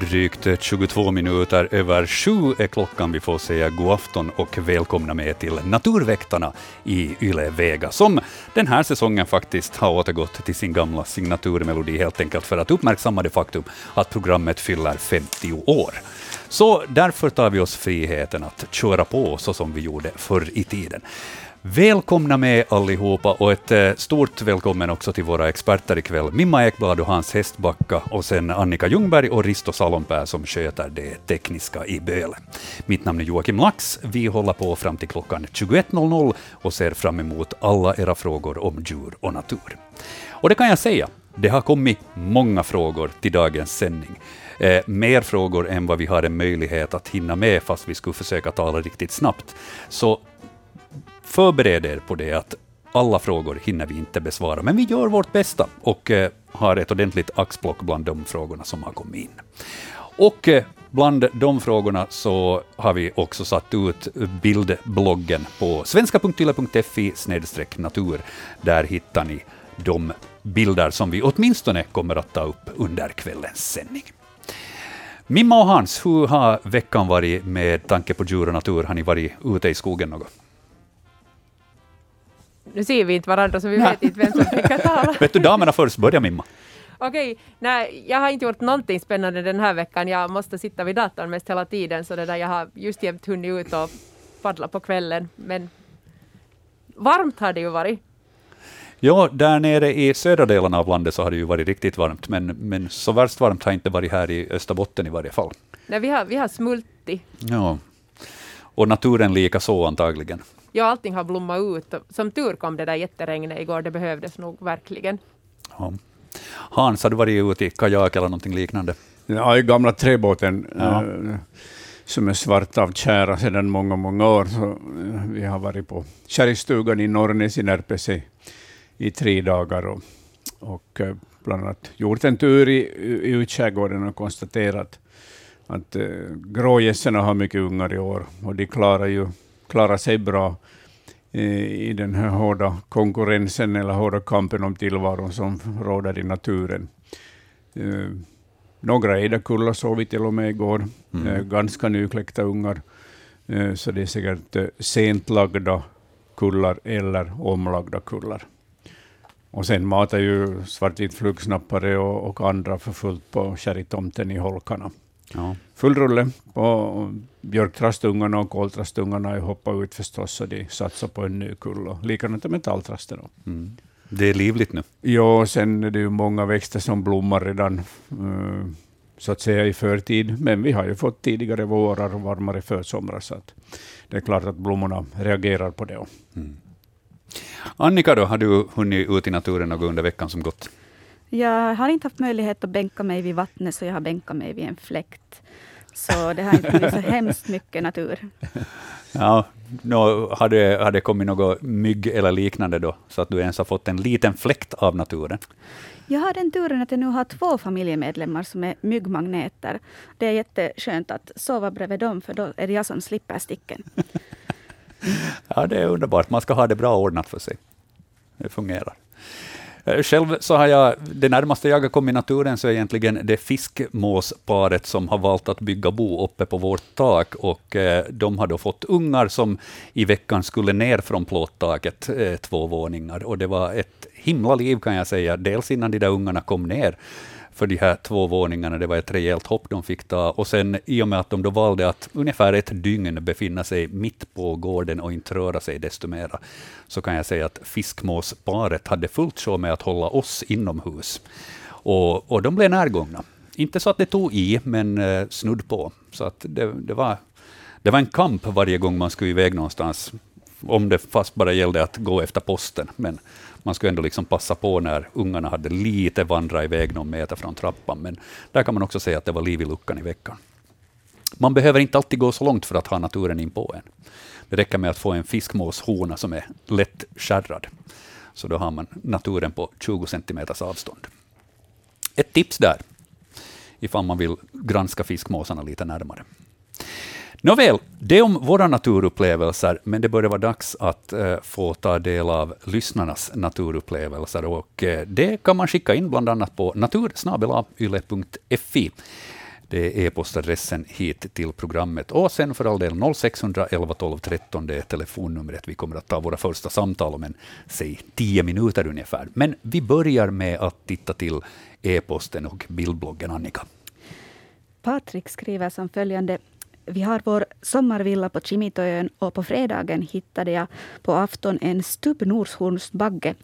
Drygt 22 minuter över sju är klockan. Vi får säga god afton och välkomna med till Naturväktarna i Yle Vega, som den här säsongen faktiskt har återgått till sin gamla signaturmelodi, helt enkelt för att uppmärksamma det faktum att programmet fyller 50 år. Så därför tar vi oss friheten att köra på så som vi gjorde förr i tiden. Välkomna med allihopa och ett eh, stort välkommen också till våra experter ikväll. Mimma Ekblad och Hans Hästbacka och sen Annika Ljungberg och Risto Salonpää som sköter det tekniska i Böle. Mitt namn är Joakim Lax. Vi håller på fram till klockan 21.00 och ser fram emot alla era frågor om djur och natur. Och det kan jag säga, det har kommit många frågor till dagens sändning. Eh, mer frågor än vad vi har en möjlighet att hinna med, fast vi skulle försöka tala riktigt snabbt. Så förbered er på det att alla frågor hinner vi inte besvara, men vi gör vårt bästa och eh, har ett ordentligt axplock bland de frågorna som har kommit in. Och eh, bland de frågorna så har vi också satt ut bildbloggen på svenska.yle.fi natur. Där hittar ni de bilder som vi åtminstone kommer att ta upp under kvällens sändning. Mimma och Hans, hur har veckan varit med tanke på djur och natur? Har ni varit ute i skogen något? Nu ser vi inte varandra så vi vet inte vem som fick tala. vet du, damerna först. Börja Mimma. Okej, nej, jag har inte gjort någonting spännande den här veckan. Jag måste sitta vid datorn mest hela tiden, så det där, jag har just jämt hunnit ut och paddla på kvällen. Men varmt har det ju varit. Ja, där nere i södra delen av landet så har det ju varit riktigt varmt, men, men så värst varmt har inte varit här i Österbotten i varje fall. Nej, vi har, vi har smultit. Ja, och naturen lika så antagligen. Ja, allting har blommat ut. Som tur kom det där jätteregnet igår, det behövdes nog verkligen. Ja. Hans, har du varit ute i kajak eller någonting liknande? Ja, i gamla träbåten. Ja. Äh, som är svart av tjära sedan många, många år. Så, äh, vi har varit på kärrstugan i Norrnäs i Närpes i tre dagar och, och äh, bland annat gjort en tur i, i utskärgården och konstaterat att äh, grågässorna har mycket ungar i år och de klarar ju klarar sig bra i den här hårda konkurrensen eller hårda kampen om tillvaron som råder i naturen. Eh, några ejderkullar såg vi till och med igår, mm. Eh, ganska nykläckta ungar, eh, så det är säkert sent lagda kullar eller omlagda kullar. Och sen matar ju svartvit flugsnappare och, och andra för fullt på sherrytomten i holkarna. Ja. Full rulle på björktrastungarna och koltrastungarna har hoppat ut förstås, så de satsar på en ny kull. Och likadant med metalltrasten. Mm. Det är livligt nu. Ja, sen är det ju många växter som blommar redan uh, så att säga i förtid, men vi har ju fått tidigare vårar och varmare försomrar, så att det är klart att blommorna reagerar på det. Mm. Annika, då, har du hunnit ut i naturen något under veckan som gått? Jag har inte haft möjlighet att bänka mig vid vattnet, så jag har bänkat mig vid en fläkt. Så det har inte blivit så hemskt mycket natur. Ja, no, har, det, har det kommit något mygg eller liknande då, så att du ens har fått en liten fläkt av naturen? Jag har den turen att jag nu har två familjemedlemmar som är myggmagneter. Det är jätteskönt att sova bredvid dem, för då är det jag som slipper sticken. ja, det är underbart. Man ska ha det bra ordnat för sig. Det fungerar. Eh, själv så har jag, det närmaste jag har kommit naturen så är egentligen det fiskmåsparet som har valt att bygga bo uppe på vårt tak, och eh, de har då fått ungar som i veckan skulle ner från plåttaket, eh, två våningar, och det var ett himla liv kan jag säga, dels innan de där ungarna kom ner, för de här två våningarna. Det var ett rejält hopp de fick ta. Och sen i och med att de då valde att ungefär ett dygn befinna sig mitt på gården och inte röra sig desto mera, så kan jag säga att fiskmåsparet hade fullt sjå med att hålla oss inomhus. Och, och de blev närgångna. Inte så att det tog i, men eh, snudd på. Så att det, det, var, det var en kamp varje gång man skulle iväg någonstans, om det fast bara gällde att gå efter posten. Men man skulle ändå liksom passa på när ungarna hade lite vandrat iväg någon meter från trappan, men där kan man också säga att det var liv i luckan i veckan. Man behöver inte alltid gå så långt för att ha naturen in på en. Det räcker med att få en fiskmåshona som är lätt skärrad, så då har man naturen på 20 centimeters avstånd. Ett tips där, ifall man vill granska fiskmåsarna lite närmare. Nåväl, det om våra naturupplevelser, men det börjar vara dags att eh, få ta del av lyssnarnas naturupplevelser. Och, eh, det kan man skicka in bland annat på natursnabelayle.fi. Det är e-postadressen hit till programmet. Och sen för all del 0611 12 13, det är telefonnumret. Vi kommer att ta våra första samtal om en, säg, tio minuter ungefär. Men vi börjar med att titta till e-posten och bildbloggen, Annika. Patrik skriver som följande. Vi har vår sommarvilla på Kimitoön och på fredagen hittade jag på afton en stubbnorshornsbagge.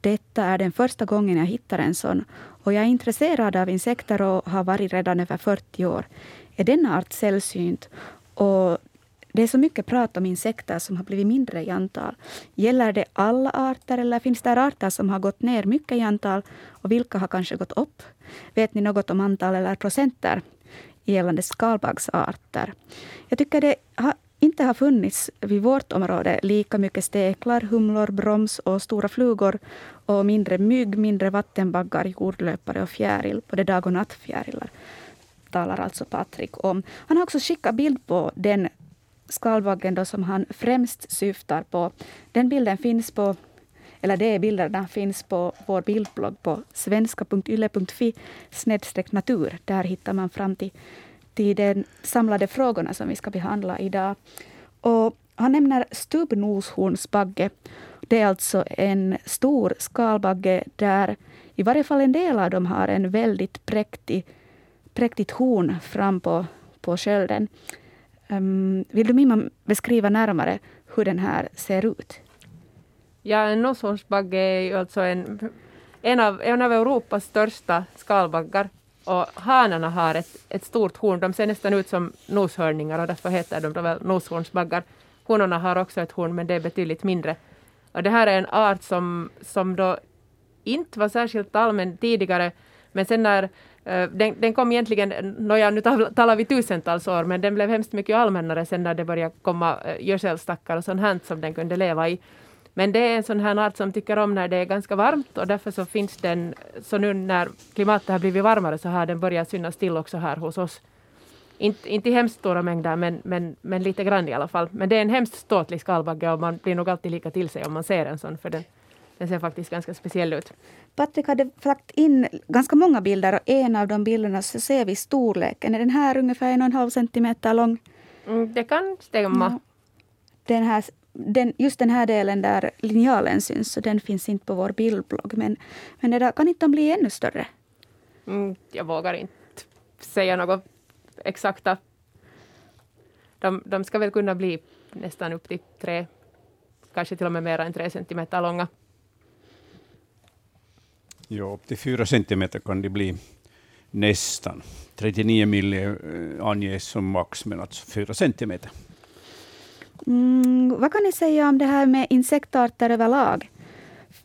Detta är den första gången jag hittar en sån och jag är intresserad av insekter och har varit redan över 40 år. Är denna art sällsynt? Och det är så mycket prat om insekter som har blivit mindre i antal. Gäller det alla arter eller finns det arter som har gått ner mycket i antal och vilka har kanske gått upp? Vet ni något om antal eller procenter gällande skalbaggsarter? Jag tycker det har inte har funnits vid vårt område lika mycket steklar, humlor, broms och stora flugor och mindre mygg, mindre vattenbaggar, jordlöpare och fjäril, både dag och nattfjärilar talar alltså Patrik om. Han har också skickat bild på den skalbaggen då som han främst syftar på. Den bilden finns på eller de bilderna finns på vår bildblogg på svenska.yle.fi natur. Där hittar man fram till till de samlade frågorna som vi ska behandla idag. Och han nämner stubbnoshornsbagge. Det är alltså en stor skalbagge där i varje fall en del av dem har en väldigt präktig, präktigt horn fram på, på skölden. Um, vill du Mimma beskriva närmare hur den här ser ut? Ja, en noshornsbagge är ju alltså en, en, av, en av Europas största skalbaggar. Och hanarna har ett, ett stort horn. De ser nästan ut som noshörningar och därför heter de väl noshornsbaggar. Honorna har också ett horn men det är betydligt mindre. Och det här är en art som, som då inte var särskilt allmän tidigare men sen när uh, den, den kom egentligen, nåja nu talar vi tusentals år, men den blev hemskt mycket allmännare sen när det började komma uh, gödselstackar och sånt här som den kunde leva i. Men det är en sån här art som tycker om när det är ganska varmt och därför så finns den, så nu när klimatet har blivit varmare så har den börjat synas till också här hos oss. Inte, inte hemskt stora mängder men, men, men lite grann i alla fall. Men det är en hemskt ståtlig skalbagge och man blir nog alltid lika till sig om man ser en sån för den, den ser faktiskt ganska speciell ut. Patrik hade lagt in ganska många bilder och en av de bilderna så ser vi storleken. Är den här ungefär en och en halv centimeter lång? Mm, det kan stämma. Ja. Den här den, just den här delen där linjalen syns, så den finns inte på vår bildblogg. Men, men det där, kan inte de bli ännu större? Mm, jag vågar inte säga något exakta. De, de ska väl kunna bli nästan upp till tre, kanske till och med mer än tre centimeter långa. Ja, upp till fyra centimeter kan de bli nästan. 39 milli eh, anges som max, men alltså fyra centimeter. Mm, vad kan ni säga om det här med insektarter överlag?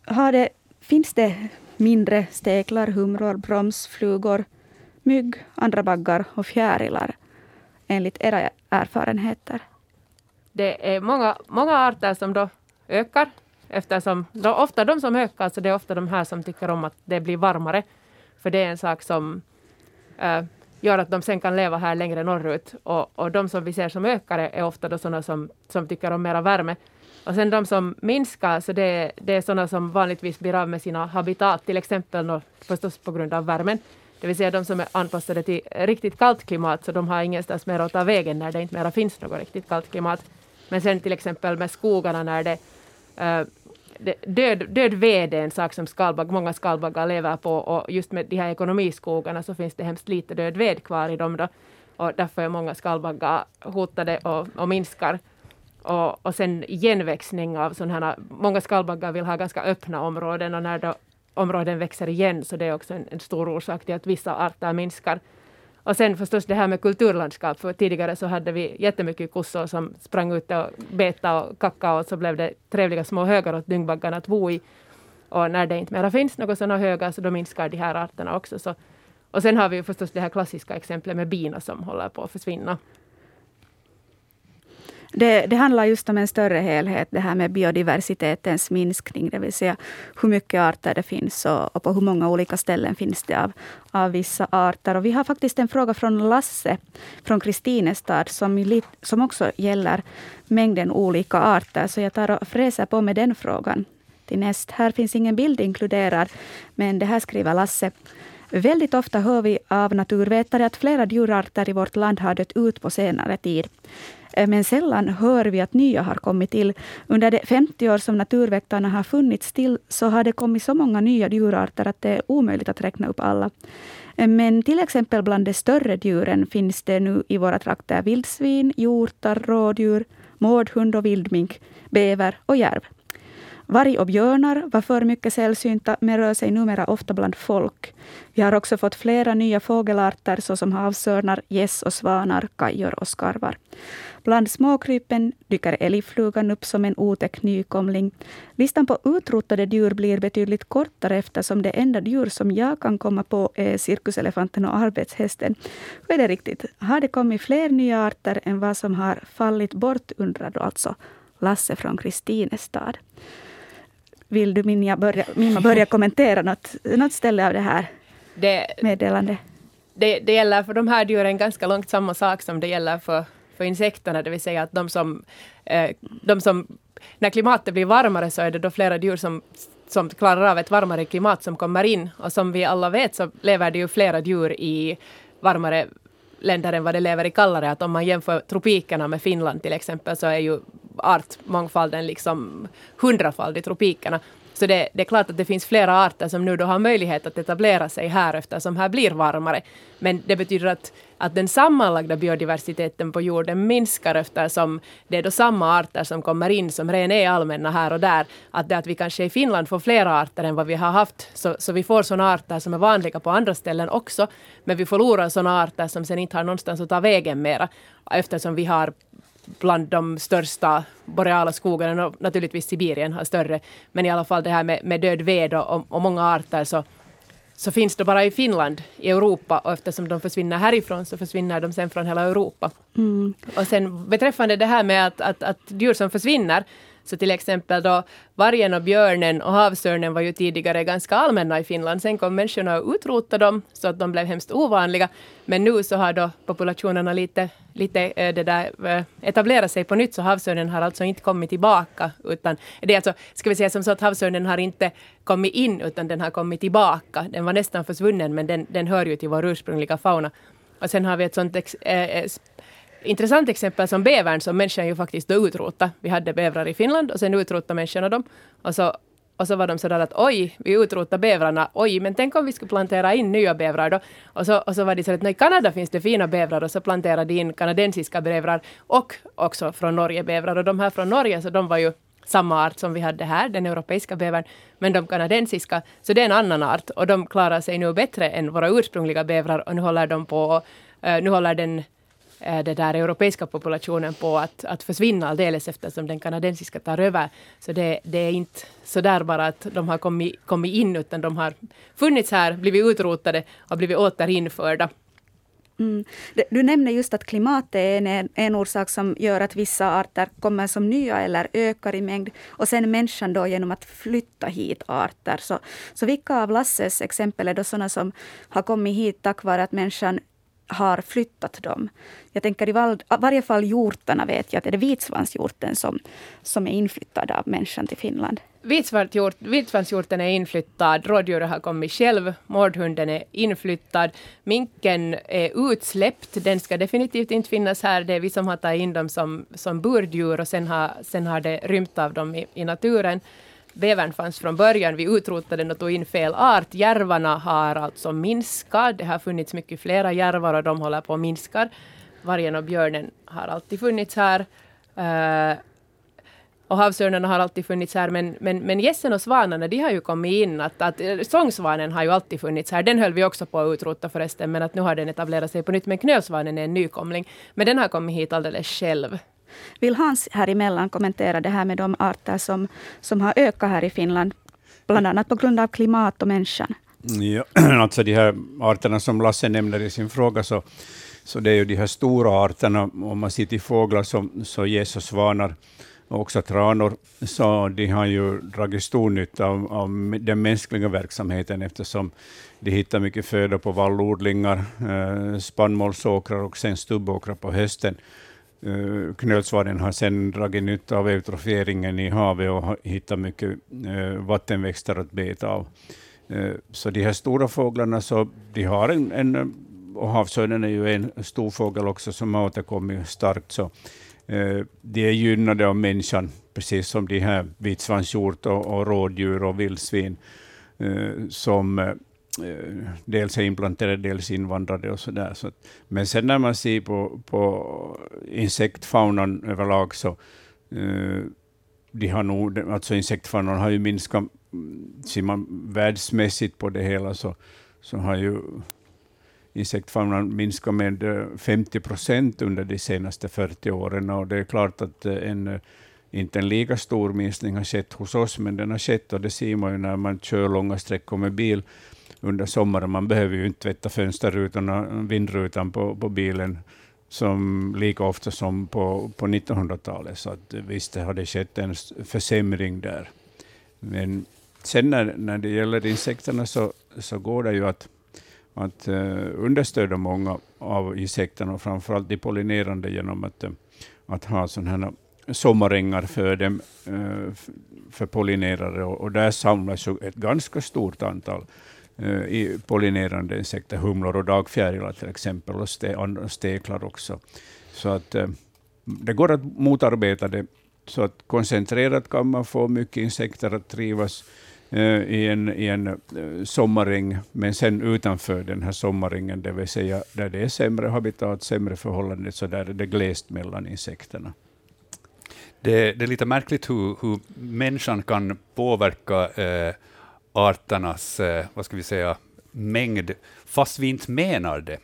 Har det, finns det mindre steklar, humror, bromsflugor, mygg, andra baggar och fjärilar enligt era erfarenheter? Det är många, många arter som då ökar eftersom då ofta de som ökar, så det är ofta de här som tycker om att det blir varmare. För det är en sak som äh, gör att de sen kan leva här längre norrut. Och, och de som vi ser som ökare är ofta då sådana som, som tycker om mera värme. Och sen de som minskar, så det, det är sådana som vanligtvis blir av med sina habitat, till exempel då, förstås på grund av värmen. Det vill säga de som är anpassade till riktigt kallt klimat, så de har ingenstans mer att ta vägen när det inte mera finns något riktigt kallt klimat. Men sen till exempel med skogarna när det eh, död, död ved är en sak som skalbagg, många skalbaggar lever på och just med de här ekonomiskogarna så finns det hemskt lite död ved kvar i dem då. Och därför är många skalbaggar hotade och, och minskar. Och, och sen igenväxning av sådana här, många skalbaggar vill ha ganska öppna områden och när då områden växer igen så det är också en, en stor orsak till att vissa arter minskar. Och sen förstås det här med kulturlandskap, för tidigare så hade vi jättemycket kossor som sprang ut och betade och kackade och så blev det trevliga små högar åt dyngbaggarna att bo i. Och när det inte mera finns några sådana högar så då minskar de här arterna också. Så, och sen har vi förstås det här klassiska exemplet med bina som håller på att försvinna. Det, det, handlar just om en större helhet, det här med biodiversitetens minskning, det vill säga hur mycket arter det finns och, och på hur många olika ställen finns det av, av vissa arter. Och vi har faktiskt en fråga från Lasse från Kristinestad som, som också gäller mängden olika arter. Så jag tar och fräser på med den frågan till näst. Här finns ingen bild inkluderad, men det här skriver Lasse. Väldigt ofta hör vi av naturvetare att flera djurarter i vårt land har dött ut på senare tid. Eh, men sällan hör vi att nya har kommit till. Under de 50 år som naturväktarna har funnits till så har det kommit så många nya djurarter att det är omöjligt att räkna upp alla. Eh, men till exempel bland de större djuren finns det nu i våra trakter vildsvin, hjortar, rådjur, mårdhund och vildmink, bäver och järv. Varg och björnar var för mycket sällsynta, men rör sig numera ofta bland folk. Vi har också fått flera nya fågelarter såsom havsörnar, gäss och svanar, kajor och skarvar. Bland småkrypen dyker älgflugan upp som en otäck nykomling. Listan på utrotade djur blir betydligt kortare eftersom det enda djur som jag kan komma på är cirkuselefanten och arbetshästen. Hur är det riktigt? Har det kommit fler nya arter än vad som har fallit bort, undrar då alltså Lasse från Kristinestad. Vill du Minja börja, Mimma börja kommentera något, något ställe av det här det, meddelandet? Det, det gäller för de här djuren ganska långt samma sak som det gäller för, för insekterna, det vill säga att de som, eh, de som när klimatet blir varmare så är det då flera djur som som klarar av ett varmare klimat som kommer in. Och som vi alla vet så lever det ju flera djur i varmare länder än vad det lever i kallare. Att om man jämför tropikerna med Finland till exempel så är ju artmångfalden liksom hundrafald i tropikerna. Så det, det, är klart att det finns flera arter som nu då har möjlighet att etablera sig här eftersom här blir varmare. Men det betyder att, att den sammanlagda biodiversiteten på jorden minskar eftersom det är då samma arter som kommer in som redan är allmänna här och där. Att det att vi kanske i Finland får flera arter än vad vi har haft. Så, så vi får sådana arter som är vanliga på andra ställen också. Men vi förlorar sådana arter som sen inte har någonstans att ta vägen mera. Eftersom vi har bland de största boreala skogarna. Och naturligtvis Sibirien har större. Men i alla fall det här med, med död ved och, och många arter så, så finns det bara i Finland, i Europa. Och eftersom de försvinner härifrån så försvinner de sen från hela Europa. Mm. Och sen beträffande det här med att, att, att djur som försvinner så till exempel då vargen och björnen och havsörnen var ju tidigare ganska allmänna i Finland. Sen kom människorna och utrotade dem så att de blev hemskt ovanliga. Men nu så har då populationerna lite, lite eh, det där, eh, etablerat sig på nytt så havsörnen har alltså inte kommit tillbaka. Utan det är alltså, ska vi säga som så att havsörnen har inte kommit in utan den har kommit tillbaka. Den var nästan försvunnen men den, den hör ju till vår ursprungliga fauna. Och sen har vi ett sånt ex, äh, intressant exempel som bävern som människan ju faktiskt då utrotade. Vi hade bävrar i Finland och sen utrotade människorna dem. Och så, och så var de sådär att oj, vi utrotade bävrarna. Oj, men tänk om vi skulle plantera in nya bävrar då. Och så, och så var det så att i Kanada finns det fina bävrar och så planterade de in kanadensiska bävrar och också från Norge bävrar. Och de här från Norge, så de var ju samma art som vi hade här, den europeiska bävern. Men de kanadensiska, så det är en annan art och de klarar sig nu bättre än våra ursprungliga bävrar och nu håller de på, eh, nu håller den Eh, den där europeiska populationen på att, att försvinna alldeles eftersom den kanadensiska tar över. Så det, det är inte så där bara att de har kommit, kommit in utan de har funnits här, blivit utrotade och blivit återinförda. Mm. Du nämner just att klimatet är en, en orsak som gör att vissa arter kommer som nya eller ökar i mängd. Och sen människan då genom att flytta hit arter. Så, så vilka av Lasses exempel är då sådana som har kommit hit tack vare att människan har flyttat dem. Jag tänker i val, varje fall hjortarna vet jag att det är vitsvanshjorten som, som är inflyttad av människan till Finland. Vitsvanshjorten är inflyttad, rådjuret har kommit själv, mårdhunden är inflyttad, minken är utsläppt, den ska definitivt inte finnas här. Det är vi som har tagit in dem som, som burdjur och sen har, sen har det rymt av dem i, i naturen. Bävern fanns från början. Vi utrotade den och tog in fel art. Järvarna har alltså minskat. Det har funnits mycket flera järvar och de håller på att minska. Vargen och björnen har alltid funnits här. Uh, och havsörnarna har alltid funnits här, men, men, men gässen och svanarna de har ju kommit in. Att, att, eh, sångsvanen har ju alltid funnits här. Den höll vi också på att utrota förresten, men att nu har den etablerat sig på nytt. Men knölsvanen är en nykomling. Men den har kommit hit alldeles själv. Vill Hans här emellan kommentera det här med de arter som, som har ökat här i Finland, bland annat på grund av klimat och människan? Ja, alltså de här arterna som Lasse nämner i sin fråga, så, så det är ju de här stora arterna. Om man ser till fåglar som så gäss och svanar, och också tranor, så de har ju dragit stor nytta av, av den mänskliga verksamheten eftersom de hittar mycket föda på vallodlingar, eh, spannmålsåkrar och sen stubbåkrar på hösten. Uh, knölsvaren har sedan dragit nytta av eutrofieringen i havet och hittat mycket uh, vattenväxter att beta av. Eh, så de här stora fåglarna, så de har en, en och havsörnen är ju en stor fågel också som har återkommit starkt, så de är gynnade av människan, precis som de här vitsvanshjort och, och rådjur och vildsvin, som Eh, dels är implanterade, dels invandrade och sådär. Så, men sen när man ser på, på insektfaunan överlag, så eh, de har nog, alltså insektfaunan har ju minskat, mm, ser man världsmässigt på det hela, så, så har ju insektfaunan minskat med eh, 50 procent under de senaste 40 åren. Och det är klart att en, inte en lika stor minskning har skett hos oss, men den har skett och det ser man ju när man kör långa sträckor med bil under sommaren. Man behöver ju inte tvätta fönsterrutorna, vindrutan på, på bilen som lika ofta som på, på 1900-talet. Så att, visst har det skett en försämring där. Men sen när, när det gäller insekterna så, så går det ju att att uh, understödja många av insekterna, och framförallt de pollinerande, genom att, uh, att ha sådana här sommarängar för dem, uh, för pollinerare, och, och där samlas ett ganska stort antal Eh, i pollinerande insekter, humlor och dagfjärilar till exempel, och ste, steklar också. Så att eh, det går att motarbeta det, så att koncentrerat kan man få mycket insekter att trivas, eh, i en, i en eh, men sen utanför den här sommarringen, det vill säga där det är sämre habitat, sämre förhållanden, så där är det glest mellan insekterna. Det, det är lite märkligt hur, hur människan kan påverka eh, arternas eh, vad ska vi säga, mängd, fast vi inte menar det.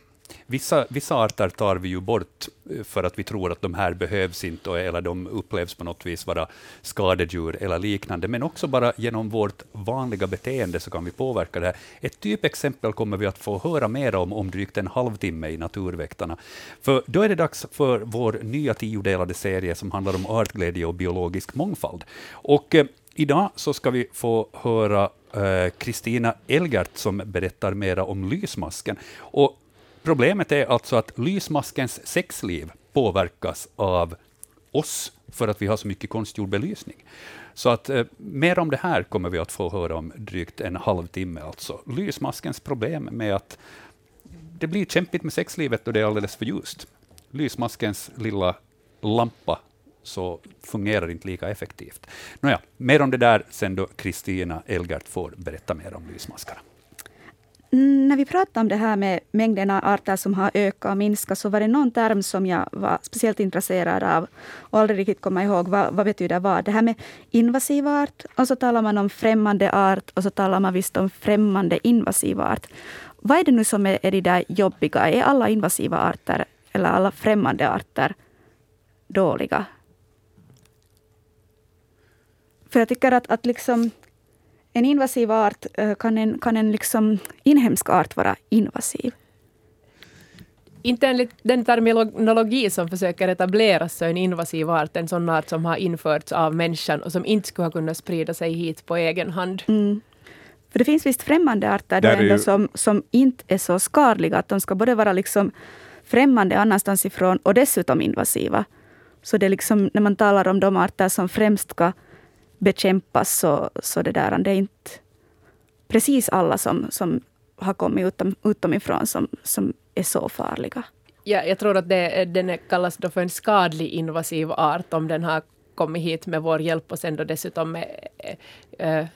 Vissa, vissa arter tar vi ju bort eh, för att vi tror att de här behövs inte, eller de upplevs på något vis vara skadedjur eller liknande, men också bara genom vårt vanliga beteende så kan vi påverka det här. Ett typexempel kommer vi att få höra mer om om drygt en halvtimme i Naturväktarna. För då är det dags för vår nya tiodelade serie som handlar om artglädje och biologisk mångfald. Och eh, idag så ska vi få höra Eh, Kristina eh, Elgert som berättar mera om lysmasken. Och Problemet är alltså att lysmaskens sexliv påverkas av oss, för att vi har så mycket konstgjord belysning. Så att eh, mer om det här kommer vi att få höra om drygt en halvtimme. Alltså. Lysmaskens problem med att det blir kämpigt med sexlivet och det är alldeles för ljust. Lysmaskens lilla lampa så fungerar det inte lika effektivt. Nåja, mer om det där sen då Kristina Elgert får berätta mer om lysmaskarna. Mm, när vi pratade om det här med mängden av arter som har ökat och minskat, så var det någon term som jag var speciellt intresserad av och aldrig riktigt komma ihåg vad, vad betyder vad. Det här med invasiv art, och så talar man om främmande art och så talar man visst om främmande invasiv art. Vad är det nu som är, är det där jobbiga? Är alla invasiva arter eller alla främmande arter dåliga? För jag tycker att, att liksom en invasiv art, eh, kan en, kan en liksom inhemsk art vara invasiv? Inte enligt den terminologi som försöker etableras så är en invasiv art en sån art som har införts av människan och som inte skulle ha kunnat sprida sig hit på egen hand. Mm. För det finns visst främmande arter ändå ju... som, som inte är så skadliga, att de ska både vara liksom främmande annanstans ifrån och dessutom invasiva. Så det är liksom, när man talar om de arter som främst ska bekämpas så, så det, där, det är inte precis alla som, som har kommit utom, utomifrån som, som är så farliga. Ja, jag tror att det, den kallas då för en skadlig invasiv art om den har kommit hit med vår hjälp och sen då dessutom med äh,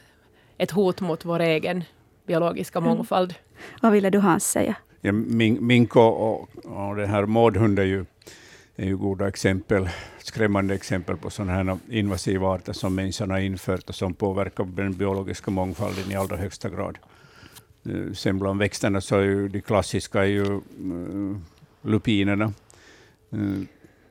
ett hot mot vår egen biologiska mm. mångfald. Vad ville du Hans säga? Ja, mink och, och, och den här mårdhund är ju, är ju goda exempel skrämmande exempel på sådana här invasiva arter som människan har infört och som påverkar den biologiska mångfalden i allra högsta grad. Eh, sen bland växterna så är ju de klassiska är ju eh, lupinerna, eh,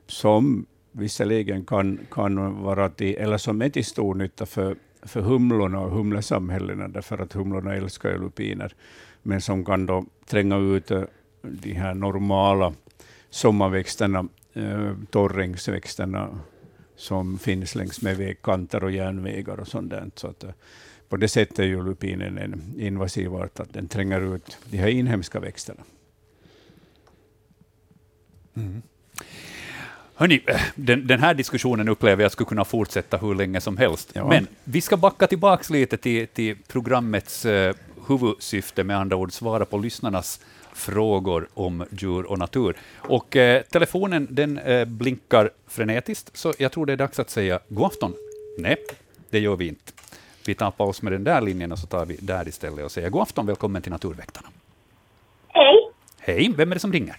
som visserligen kan, kan vara till, eller som är till stor nytta för, för humlorna och humlesamhällena, därför att humlorna älskar lupiner, men som kan då tränga ut de här normala sommarväxterna eh, torrängsväxterna som finns längs med vägkanter och järnvägar och sånt där. Så att, eh, på det sättet är ju lupinen en invasiv art, att den tränger ut de här inhemska växterna. Mm. Hörni, eh, den, den, här diskussionen upplever jag skulle kunna fortsätta hur länge som helst. Ja. Men vi ska backa tillbaka lite till, till programmets uh, huvudsyfte, med andra ord svara på lyssnarnas frågor om djur och natur. Och eh, telefonen den eh, blinkar frenetiskt, så jag tror det är dags att säga god afton. Nej, det gör vi inte. Vi tar paus med den där linjen och så tar vi där istället och säger god afton, välkommen till Naturväktarna. Hej, Hej, vem är det som ringer?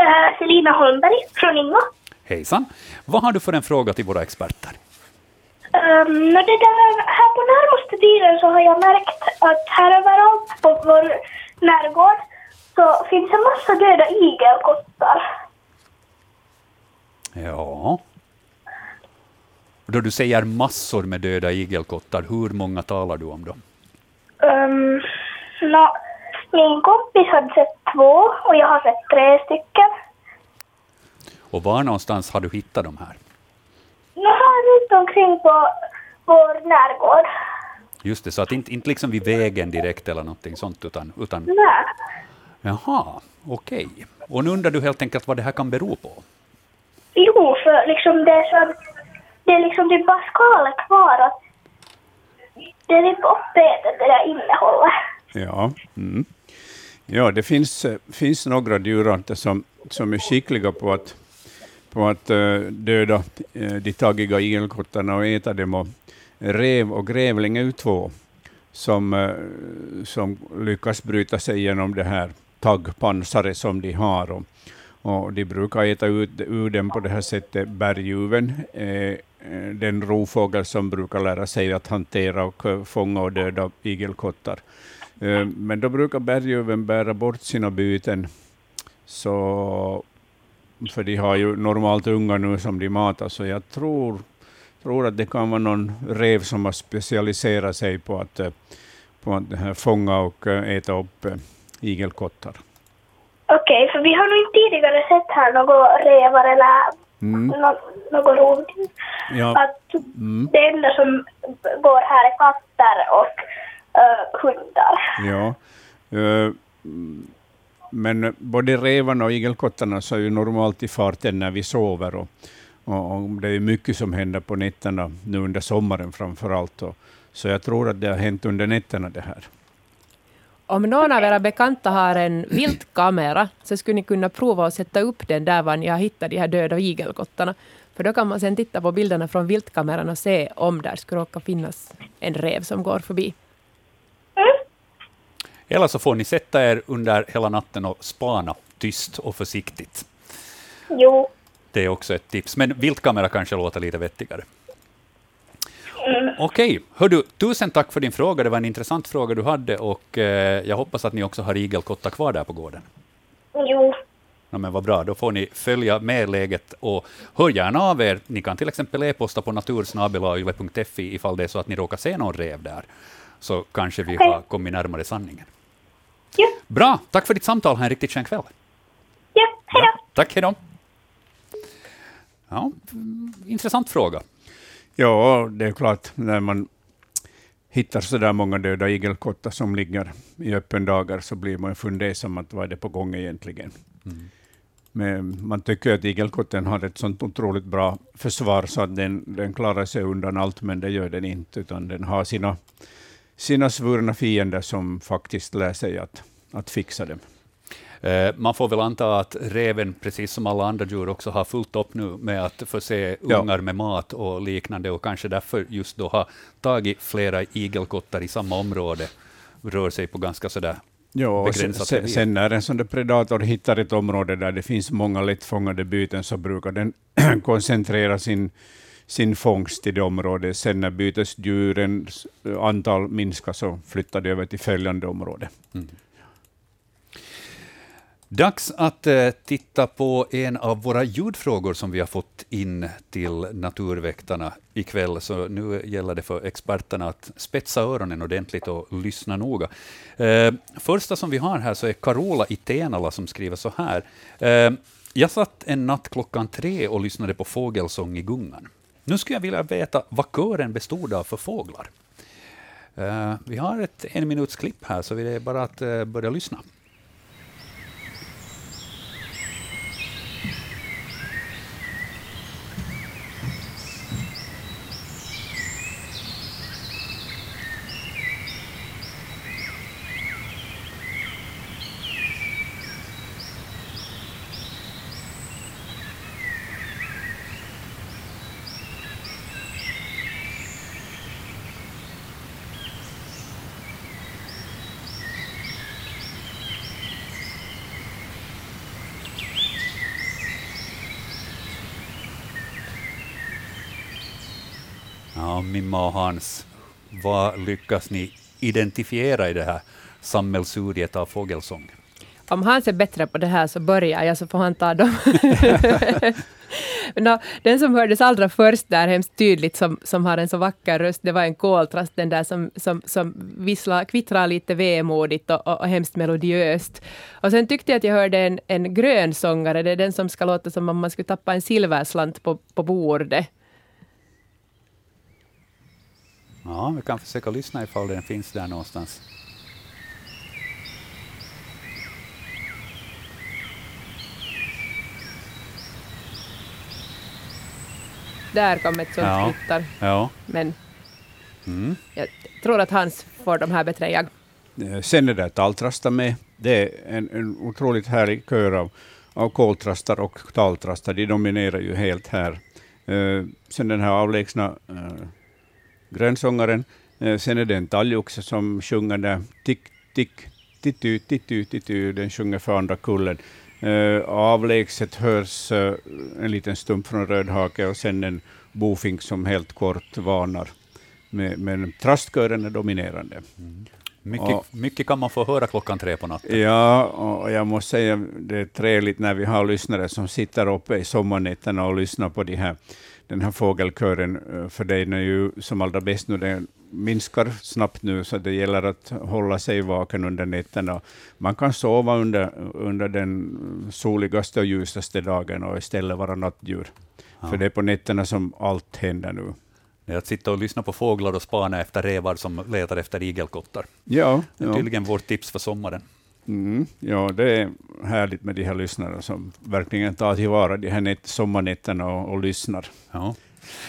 uh, Selina Holmberg från Ingo. Hejsan. Vad har du för en fråga till våra experter? Um, när det där, här på närmaste tiden så har jag märkt att här överallt på vår närgård så finns en massa döda igelkottar. Ja. Då du säger massor med döda igelkottar, hur många talar du om då? Um, nå, min kompis hade sett två och jag har sett tre stycken. Och var någonstans har du hittat de här? Nu här runt omkring på vår närgård. Just det, så att inte, inte liksom vid vägen direkt eller någonting sånt, utan, utan Nej. Jaha, okej. Och nu undrar du helt enkelt vad det här kan bero på? Jo, för liksom det är så det är liksom typ bara skalet kvar och det är typ uppätet det där innehållet. Ja, mm. ja det finns, finns några djurarter som, som är skickliga på att, på att eh, döda eh, de taggiga igelkottarna och äta dem. Och rev och grävling är ju två som, eh, som lyckas bryta sig genom det här taggpansare som de har. Och, och de brukar äta ut ur dem på det här sättet. Berguven eh, eh, den rovfågel som brukar lära sig att hantera och eh, fånga och döda igelkottar. Eh, Men då brukar berguven bära bort sina byten, så, för de har ju normalt unga nu som de matar, så jag tror, tror att det kan vara någon rev som har specialiserat sig på att, eh, på att fånga och äta upp igelkottar. Okej, för vi har nog inte tidigare sett här några revar eller Mm. nå- något rovdjur. Ja, Att mm. det enda som går här är katter och uh, hundar. Ja. Mm, Men både revarna och igelkottarna så är ju normalt i farten när vi sover. Och, och, och det är mycket som händer på nätterna, nu under sommaren framför allt. Och, så jag tror att det har hänt under nätterna det här. Om någon av era bekanta har en viltkamera så skulle ni kunna prova att sätta upp den där var ni har hittat de här döda igelkottarna. För då kan man sen titta på bilderna från viltkameran och se om där skulle råka finnas en rev som går förbi. Eller så får ni sätta er under hela natten och spana tyst och försiktigt. Jo. Det är också ett tips. Men viltkamera kanske låter lite vettigare. Okej, hördu, tusen tack för din fråga. Det var en intressant fråga du hade och eh, jag hoppas att ni också har igelkottar kvar där på gården. Jo. Ja, men vad bra, då får ni följa med läget och hör gärna av er. Ni kan till exempel e-posta på natursnabelayle.fi ifall det är så att ni råkar se någon rev där. Så kanske vi har kommit närmare sanningen. Ja. Bra, tack för ditt samtal. Ha en riktigt skön kväll. Ja, hej då. Ja, tack, hej då. Ja, mm, intressant fråga. Ja, det är klart, när man hittar så där många döda igelkottar som ligger i öppen dagar så blir man fundersam att vad är det på gång egentligen. Men man tycker att igelkotten har ett sånt otroligt bra försvar så att den, den klarar sig undan allt, men det gör den inte, utan den har sina, sina svurna fiender som faktiskt lär sig att, att fixa dem. Eh, Man får väl anta att reven, precis som alla andra djur, också har fullt upp nu med att förse Ja. ungar med mat och liknande, och kanske därför just då har tagit flera igelkottar i samma område, rör sig på ganska sådär Ja, sen, när en sån där predator hittar ett område där det finns många lättfångade byten så brukar den koncentrera sin, sin fångst till det området. Sen när bytesdjurens antal minskar så flyttar det över till följande område. Dags att eh, titta på en av våra ljudfrågor som vi har fått in till Naturväktarna ikväll. Så nu gäller det för experterna att spetsa öronen ordentligt och lyssna noga. Eh, första som vi har här så är Carola i Tenala som skriver så här. Eh, jag satt en natt klockan tre och lyssnade på fågelsång i gungan. Nu skulle jag vilja veta vad kören bestod av för fåglar. Eh, vi har ett en minuts klipp här, så det är bara att eh, börja lyssna. Ja, Mimma och Hans, vad lyckas ni identifiera i det här sammelsuriet av fågelsång? Om Hans är bättre på det här så börjar jag, så får han ta dem. no, den som hördes allra först där hemskt tydligt, som, som har en så vacker röst, det var en koltrast, den där som, som, som vissla, kvittrar lite vemodigt och, och, och hemskt melodiöst. Och sen tyckte jag att jag hörde en, en grön sångare, det är den som ska låta som om man skulle tappa en silverslant på, på bordet. Ja, vi kan försöka lyssna ifall den finns där någonstans. Där kom ett sånt Ja. kvittar. Ja. Men Mm. jag tror att Hans får de här bättre jag. Eh, Sen det taltrastar med. Det är en, en otroligt härlig kör av, av koltrastar och taltrastar. De dominerar ju helt här. Eh, sen den här avlägsna eh, grönsångaren. Eh, sen är det en talgoxe som sjunger där tick, tick, tittu, tittu, tittu. Den sjunger för andra kullen. Eh, avlägset hörs eh, en liten stump från Rödhake och sen en bofink som helt kort varnar. Men, trastkören är dominerande. Mycket, Ja. mycket kan man få höra klockan tre på natten. Ja, och jag måste säga det är trevligt när vi har lyssnare som sitter uppe i sommarnätterna och lyssnar på de här, den här fågelkören, eh, för den är ju som allra bäst nu, den minskar snabbt nu, så det gäller att hålla sig vaken under nätterna. Man kan sova under, under den soligaste och ljusaste dagen och istället vara nattdjur. Ja. För det är på nätterna som allt händer nu. Det är att sitta och lyssna på fåglar och spana efter revar som letar efter igelkottar. Ja, Det är ja. tydligen vårt tips för sommaren. Mm, ja, det är härligt med de här lyssnarna som verkligen tar tillvara de här nät, sommarnätterna och, och lyssnar. Ja.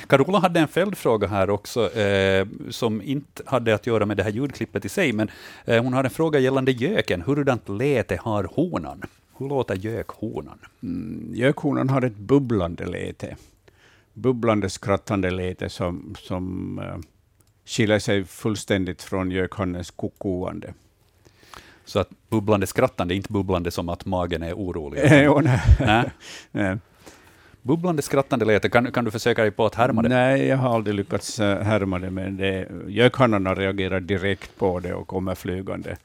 Carola hade en följdfråga här också, eh, som inte hade att göra med det här ljudklippet i sig, men eh, hon har en fråga gällande göken. Hurdant läte har honan? Hur låter gökhonan? Mm, gökhonan har ett bubblande läte. Bubblande, skrattande läte som, som uh, skiljer sig fullständigt från gökhannens kokoande. Så att bubblande skrattande, inte bubblande som att magen är orolig. Jo, nej. Nej. Nej. Bubblande skrattande läte, kan, kan du försöka dig på att härma det? Nej, jag har aldrig lyckats eh, härma det, men det, gökhannarna reagerar direkt på det och kommer flygande.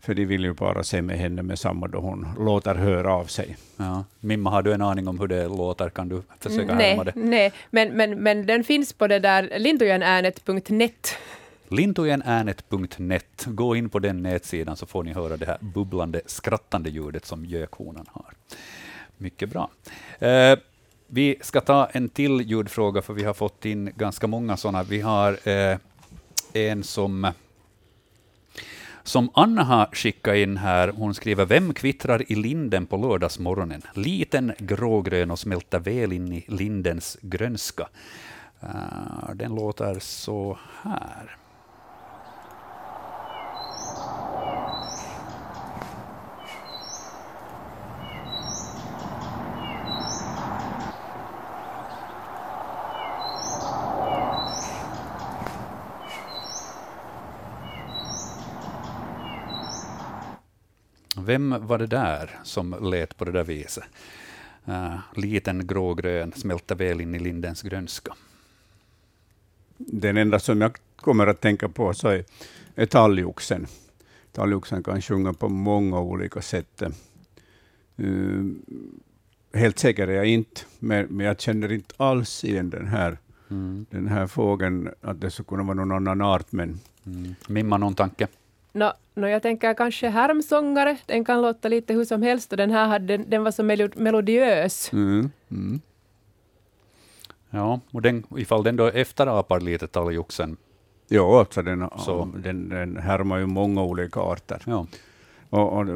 För de vill ju bara se med henne med samma då hon låter höra av sig. Ja. Mimma, har du en aning om hur det låter? Kan du försöka nej, härma det? nej. Men, men, men den finns på det där lintujanäänet.net. Lintujenäänet.net. Gå in på den nätsidan så får ni höra det här bubblande, skrattande ljudet som gökhonan har. Mycket bra. Eh, vi ska ta en till ljudfråga, för vi har fått in ganska många sådana. Vi har eh, en som som Anna har skickat in här, hon skriver Vem kvittrar i linden på lördagsmorgonen? Liten, grågrön och smälter väl in i lindens grönska. Uh, den låter så här. Vem var det där som lät på det där viset? Uh, liten grågrön, smälter väl in i lindens grönska. Den enda som jag kommer att tänka på så är, är talgoxen. Talgoxen kan sjunga på många olika sätt. Uh, helt säker är jag inte, men, men jag känner inte alls igen den här, Mm. den här fågeln, att det skulle kunna vara någon annan art. Men Mm. Mimma, någon tanke? No, no, jag tänker kanske härmsångare. Den kan låta lite hur som helst och den här hade, den var så melo- melodiös. mm, mm. Ja, och den, ifall den då efterapar lite talgoxen, Jo, alltså den, Så. den, den härmar ju många olika arter. ja. Och, och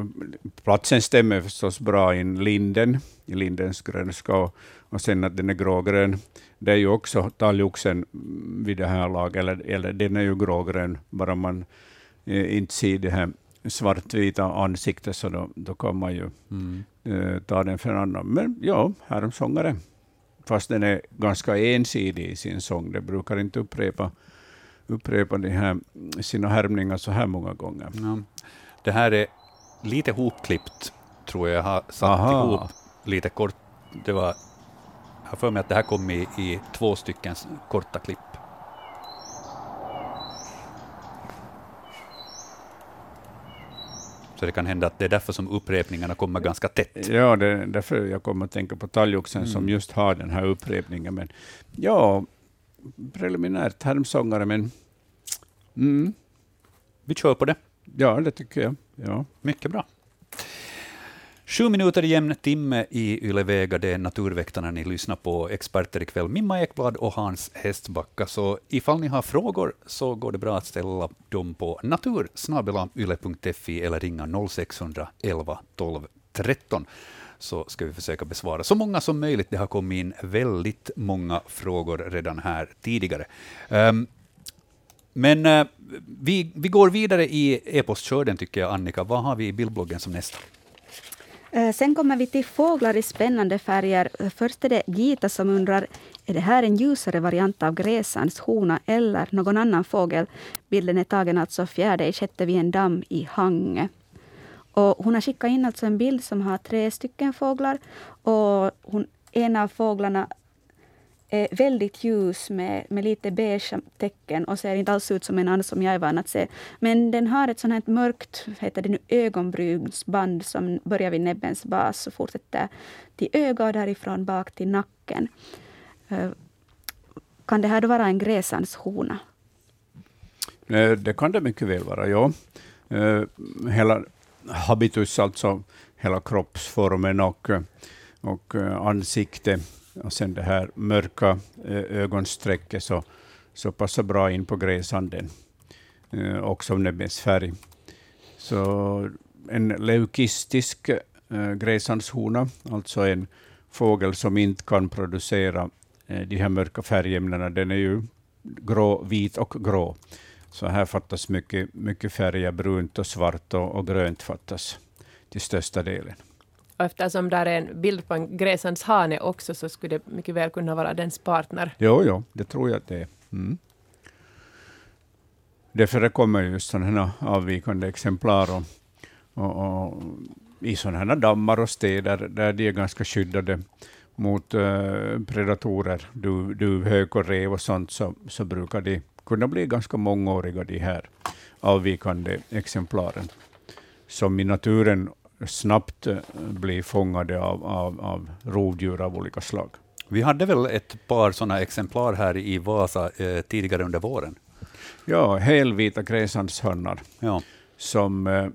platsen stämmer förstås bra in linden, i lindens grönska, och, och sen att den är grågrön. Det är ju också talgoxen vid det här laget, eller, eller den är ju grågrön, bara man eh, inte ser det här svartvita ansiktet, så då, då kan man ju Mm. eh, ta den för en annan. Men ja, härmsångare. Fast den är ganska ensidig i sin sång. Den brukar inte upprepa, upprepa de här, sina härmningar så här många gånger. Ja. Det här är lite hopklippt, tror jag. Jag har satt Aha. ihop lite kort. Det var, jag har för mig att det här kom i, i två stycken korta klipp. Så det kan hända att det är därför som upprepningarna kommer ganska tätt. Ja, det är därför jag kommer att tänka på talgoxen mm. som just har den här upprepningen. Men ja, preliminärt härmsångare, men mm. vi kör på det. Ja, det tycker jag. Ja. Mycket bra. Sju minuter i jämn timme i Ylevega. Det är Naturväktarna ni lyssnar på. Experter ikväll, Mimma Ekblad och Hans Hästbacka. Så ifall ni har frågor så går det bra att ställa dem på natursnabelayle.fi eller ringa 0611 12 13 så ska vi försöka besvara så många som möjligt. Det har kommit in väldigt många frågor redan här tidigare. Um, men uh, vi, vi går vidare i e-postkörden, tycker jag, Annika. Vad har vi i bildbloggen som nästa? Eh, sen kommer vi till fåglar i spännande färger. Först är det Gita som undrar, är det här en ljusare variant av gräsans hona eller någon annan fågel? Bilden är tagen alltså fjärde i sjätte vid en damm i Hangö. Och hon har skickat in alltså en bild som har tre stycken fåglar. Och hon, en av fåglarna är väldigt ljus med, med lite beige tecken och ser inte alls ut som en annan som jag är van att se. Men den har ett sånt här mörkt heter det nu, ögonbrynsband som börjar vid näbbens bas och fortsätter till ögat och därifrån bak till nacken. Eh, kan det här då vara en gräsandshona? Eh, det kan det mycket väl vara, ja. Hela habitus, alltså hela kroppsformen och, och ansikte och sen det här mörka eh, ögonsträcket så, så passar bra in på gräsanden, eh, också näbbens färg. Så en leukistisk eh, gräsandshona, alltså en fågel som inte kan producera eh, de här mörka färgämnena, den är ju grå, vit och grå. Så här fattas mycket, mycket färger, brunt och svart och, och grönt fattas till största delen. Och eftersom där är en bild på en gräsans hane också, så skulle det mycket väl kunna vara dens partner. Jo, jo, det tror jag att det är. Mm. Det förekommer just sådana här avvikande exemplar och, och, och i sådana här dammar och städer där de är ganska skyddade mot uh, predatorer, duv, duvhök och rev och sånt, så, så brukar de kunna bli ganska mångåriga, de här avvikande exemplaren, som i naturen snabbt eh, bli fångade av, av, av rovdjur av olika slag. Vi hade väl ett par sådana exemplar här i Vasa eh, tidigare under våren? Ja, helvita gräsandshörnar. Ja. Som, eh, eh,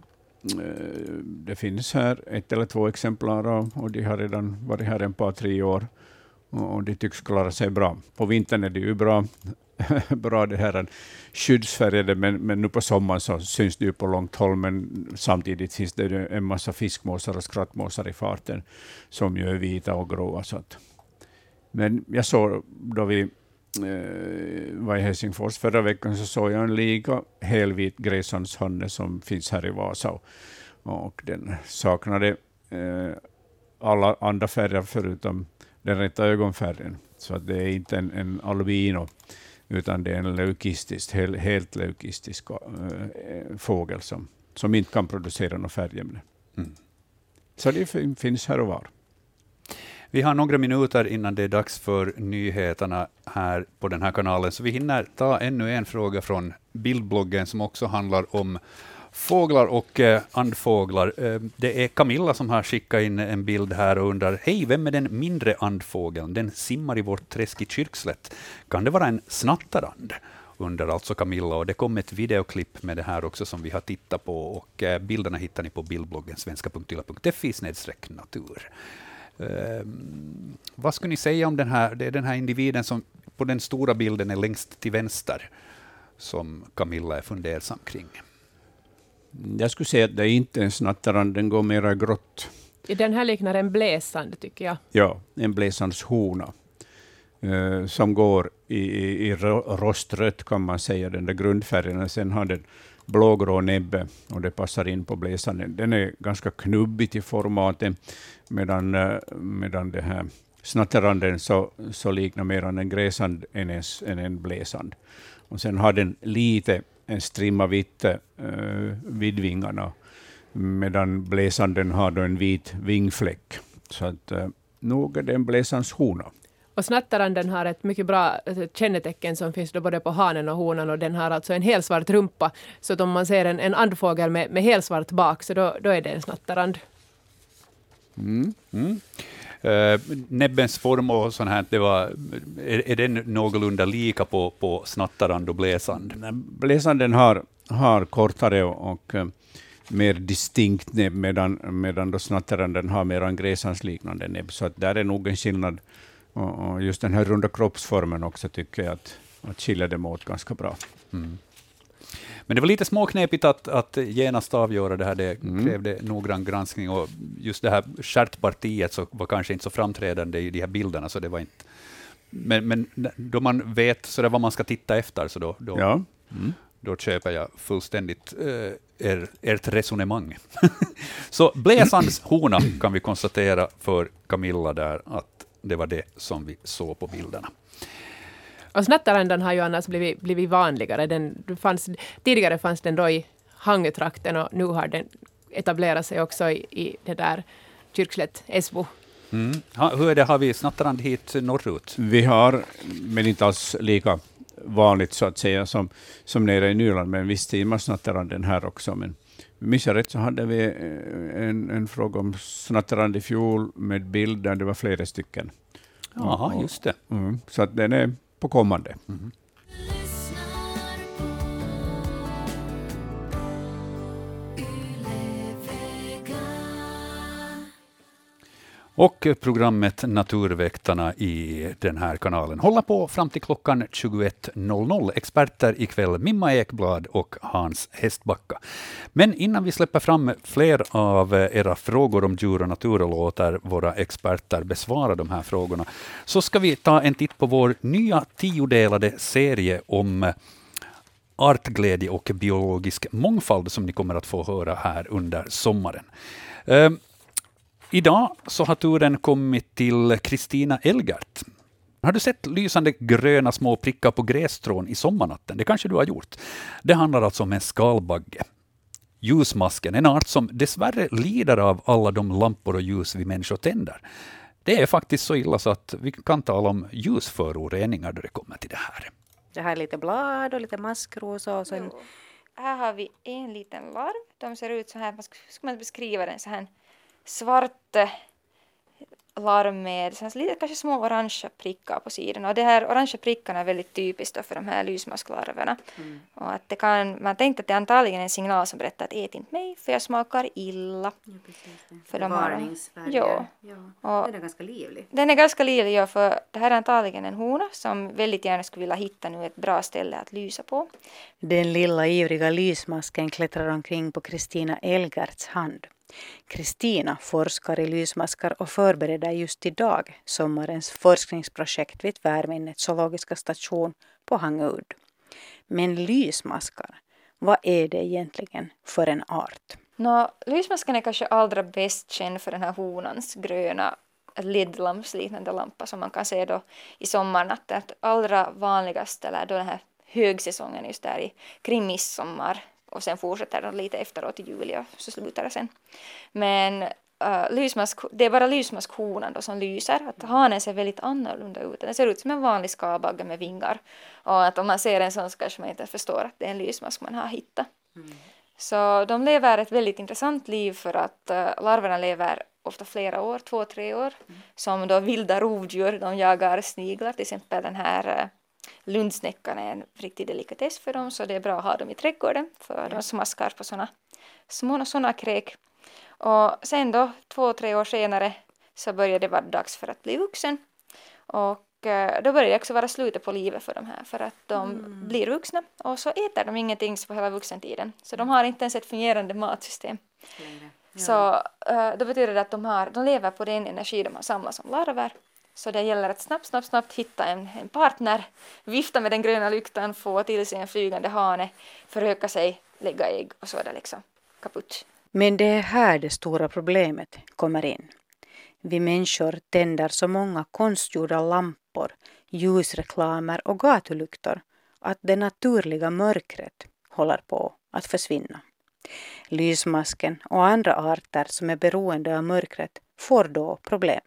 det finns här ett eller två exemplar av, och de har redan varit här en par, tre år. Och de tycks klara sig bra. På vintern är det ju bra bra det här skyddsfärgade, men, men nu på sommaren så syns det ju på långt håll, men samtidigt finns det ju en massa fiskmåsar och skrattmåsar i farten, som ju är vita och gråa. Så att. Men jag såg, då vi eh, var i Helsingfors förra veckan, så såg jag en lika helvit gräshandshanne som finns här i Vasa, och den saknade eh, alla andra färger förutom den rätta ögonfärgen. Så det är inte en, en albino utan det är en leukistisk, helt, leukistisk äh, fågel som, som inte kan producera något färgämne. Mm. Så det finns här och var. Vi har några minuter innan det är dags för nyheterna här på den här kanalen, så vi hinner ta ännu en fråga från bildbloggen som också handlar om fåglar och eh, andfåglar. Eh, det är Camilla som har skickat in en bild här och undrar, hej, vem är den mindre andfågeln? Den simmar i vårt träsk i Kyrkslätt. Kan det vara en snattarand? undrar alltså Camilla. Och det kom ett videoklipp med det här också som vi har tittat på. Och eh, bilderna hittar ni på bildbloggen svenska.yla.fi natur. Eh, vad skulle ni säga om den här, det är den här individen som på den stora bilden är längst till vänster, som Camilla är fundersam kring? Jag skulle säga att det är inte en snattarand, den går mera grått. Den här liknar en bläsand, tycker jag. Ja, en bläsandshona. Uh, som går i, i, i rostrött, kan man säga, den där grundfärgen. Sen har den blågrå näbbe och det passar in på bläsanden. Den är ganska knubbig till formatet, medan, uh, medan det här snattaranden så, så liknar mer en gräsand än en, än en bläsand. Och sen har den lite en strimma vitt uh, vid vingarna, medan bläsanden har då en vit vingfläck. Så att, uh, nog är det en bläsans hona. Och snattaranden har ett mycket bra alltså, kännetecken som finns då både på hanen och honan och den har alltså en helsvart rumpa. Så att om man ser en, en andfågel med, med helsvart bak så då, då är det en snattarand. Mm. Mm. Uh, näbbens form och sånt här, det var, är, är den någorlunda lika på, på snattarand och bläsand? Bläsanden har, har kortare och, och uh, mer distinkt näbb, medan, medan då snattaranden har mer en gräsandsliknande näbb. Så att där är nog en skillnad. Och, och, just den här runda kroppsformen också tycker jag att, att skiljer dem åt ganska bra. Mm. Men det var lite småknepigt att, att genast avgöra det här. Det mm. krävde noggrann granskning och just det här stjärtpartiet så var kanske inte så framträdande i de här bilderna, så det var inte... Men, men då man vet så det vad man ska titta efter, så då, då, ja. mm. då köper jag fullständigt eh, er, ert resonemang. så Bläsands hona kan vi konstatera för Camilla där, att det var det som vi såg på bilderna. Och snattarändan har ju annars blivit, blivit vanligare. Den fanns, tidigare fanns den då i Hangötrakten och nu har den etablerat sig också i, i det där Kyrkslätt, Esbo. Mm. Ha, hur är det, har vi snattarand hit norrut? Vi har, men inte alls lika vanligt så att säga som, som nere i Nyland, men visst timmar snattaranden här också. Men minns jag rätt så hade vi eh, en, en fråga om snattarand i fjol med bild där det var flera stycken. Jaha, just det. Mm, så att den är på kommande. Mm. Och programmet Naturväktarna i den här kanalen håller på fram till klockan 21.00. Experter ikväll Mimma Ekblad och Hans Hästbacka. Men innan vi släpper fram fler av era frågor om djur och natur och låter våra experter besvara de här frågorna, så ska vi ta en titt på vår nya tiodelade serie om artglädje och biologisk mångfald som ni kommer att få höra här under sommaren. Ehm, Idag så har turen kommit till Kristina Elgert. Har du sett lysande gröna små prickar på grässtrån i sommarnatten? Det kanske du har gjort. Det handlar alltså om en skalbagge. Ljusmasken, en art som dessvärre lider av alla de lampor och ljus vi människor tänder. Det är faktiskt så illa så att vi kan tala om ljusföroreningar då det kommer till det här. Det här är lite blad och lite maskros och sen... Här har vi en liten larv. De ser ut så här, vad ska man beskriva den? Så här svart larm med lite kanske små orangea prickar på sidorna. Och de här orangea prickarna är väldigt typiskt för de här lysmasklarverna. Mm. Och att det kan, man tänkte att det är antagligen en signal som berättar att ät inte mig för jag smakar illa. Ja, För de Varningsfärger. Ja. ja. den är ganska livlig. Den är ganska livlig, ja, för det här är antagligen en hona som väldigt gärna skulle vilja hitta nu ett bra ställe att lysa på. Den lilla ivriga lysmasken klättrar omkring på Kristina Elgerts hand. Kristina forskar i lysmaskar och förbereder just idag sommarens forskningsprojekt vid Tvärminnets zoologiska station på Hangöudd. Men lysmaskar, vad är det egentligen för en art? Nå, lysmasken är kanske allra bäst känd för den här honans gröna LED-lampsliknande lampa som man kan se då i sommarnatten. Allra vanligast är då den här högsäsongen just där i kring midsommar och sen fortsätter den lite efteråt i juli och så slutar det sen. Men uh, lysmask, det är bara lysmaskhonan då som lyser. Att hanen ser väldigt annorlunda ut. Den ser ut som en vanlig skalbagge med vingar. Och att om man ser en sån så kanske man inte förstår att det är en lysmask man har hittat. Mm. Så de lever ett väldigt intressant liv för att uh, larverna lever ofta flera år, två, tre år. Mm. Som då vilda rovdjur, de jagar sniglar, till exempel den här uh, Lundsnäckan är en riktig delikatess för dem så det är bra att ha dem i trädgården för ja. de smaskar på sådana små sådana kräk. Och sen då två, tre år senare så började det vara dags för att bli vuxen. Och eh, då börjar det också vara slutet på livet för de här för att de mm. blir vuxna och så äter de ingenting på hela vuxentiden. Så de har inte ens ett fungerande matsystem. Ja. Så uh, då betyder det att de, har, de lever på den energi de har samlat som larver så det gäller att snabbt, snabbt, snabbt hitta en, en partner, vifta med den gröna lyktan, få till sig en flygande hane, föröka sig, lägga ägg och så liksom kaputt. Men det är här det stora problemet kommer in. Vi människor tänder så många konstgjorda lampor, ljusreklamer och gatulyktor att det naturliga mörkret håller på att försvinna. Lysmasken och andra arter som är beroende av mörkret får då problem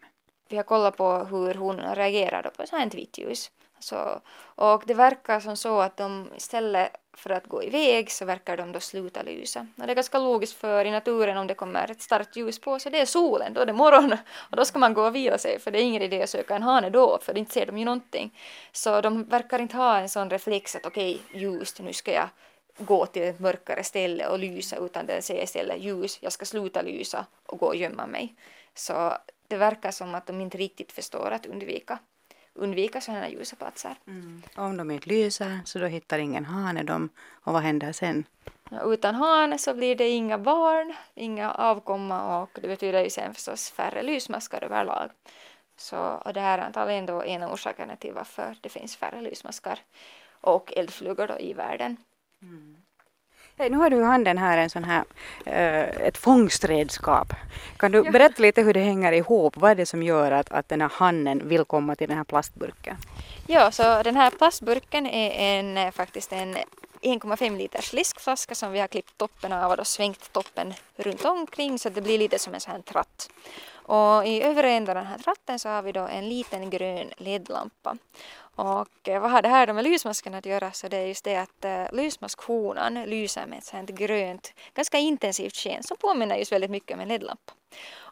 vi har kollat på hur hon reagerar på så här ett vitt ljus. Så, och det verkar som så att de istället för att gå iväg så verkar de då sluta lysa. Och det är ganska logiskt för i naturen om det kommer ett starkt ljus på sig, det är solen, då är det morgon och då ska man gå och vila sig för det är ingen idé att söka en hane då för inte ser de ju någonting. Så de verkar inte ha en sån reflex att okej, okay, ljust, nu ska jag gå till ett mörkare ställe och lysa utan den säger istället ljus, jag ska sluta lysa och gå och gömma mig. Så det verkar som att de inte riktigt förstår att undvika undvika sådana ljusa platser. Mm. Om de inte lyser så då hittar ingen hane dem och vad händer sen? Utan hane så blir det inga barn, inga avkomma och det betyder ju sen förstås färre lysmaskar överlag. Så, och det här är antagligen då en av orsakerna till varför det finns färre lysmaskar och eldflugor då i världen. Mm. Nu har du i handen här en sån här, uh, ett fångstredskap. Kan du berätta lite hur det hänger ihop? Vad är det som gör att, att den här hannen vill komma till den här plastburken? Ja, så den här plastburken är en, eh, faktiskt en 1,5 liters liskflaska som vi har klippt toppen av och då svängt toppen runt omkring så det blir lite som en sån här tratt. Och i övre änden av den här tratten så har vi då en liten grön ledlampa. Och eh, vad har det här då med lysmasken att göra så det är just det att eh, lysmaskhonan lyser med ett sånt grönt, ganska intensivt sken som påminner just väldigt mycket om en ledlampa.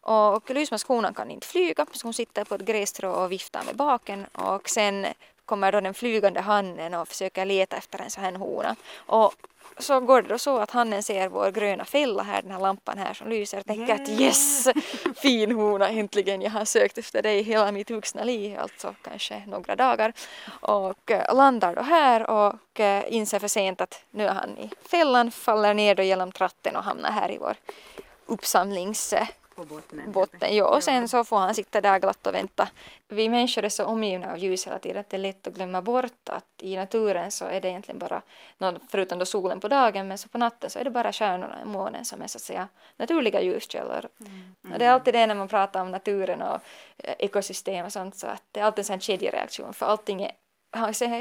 Och lysmaskhonan kan inte flyga så hon sitter på ett grässtrå och viftar med baken och sen kommer då den flygande hannen och försöker leta efter en sån här hona. Och så går det då så att hannen ser vår gröna fälla här, den här lampan här som lyser och tänker yeah. att yes, fin hona äntligen, jag har sökt efter dig hela mitt vuxna liv, alltså kanske några dagar. Och äh, landar då här och äh, inser för sent att nu är han i fällan, faller ner då genom tratten och hamnar här i vår uppsamlings på botten. botten ja, och sen så får han sitta där glatt och vänta. Vi människor är så omgivna av ljus hela tiden att det är lätt att glömma bort att i naturen så är det egentligen bara, förutom då solen på dagen, men så på natten så är det bara stjärnorna och månen som är så att säga naturliga ljuskällor. Mm. Och det är alltid det när man pratar om naturen och eh, ekosystem och sånt så att det är alltid en sån kedjereaktion för allting är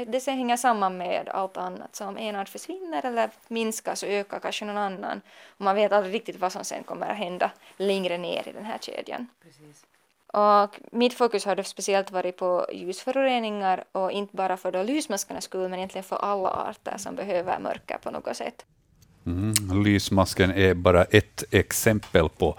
det hänger samman med allt annat. Så om en art försvinner eller minskar så ökar kanske någon annan. Och man vet aldrig riktigt vad som sen kommer att hända längre ner i den här kedjan. Precis. Och mitt fokus har speciellt varit på ljusföroreningar och inte bara för då lysmaskarnas skull men egentligen för alla arter som behöver mörker på något sätt. Mm, lysmasken är bara ett exempel på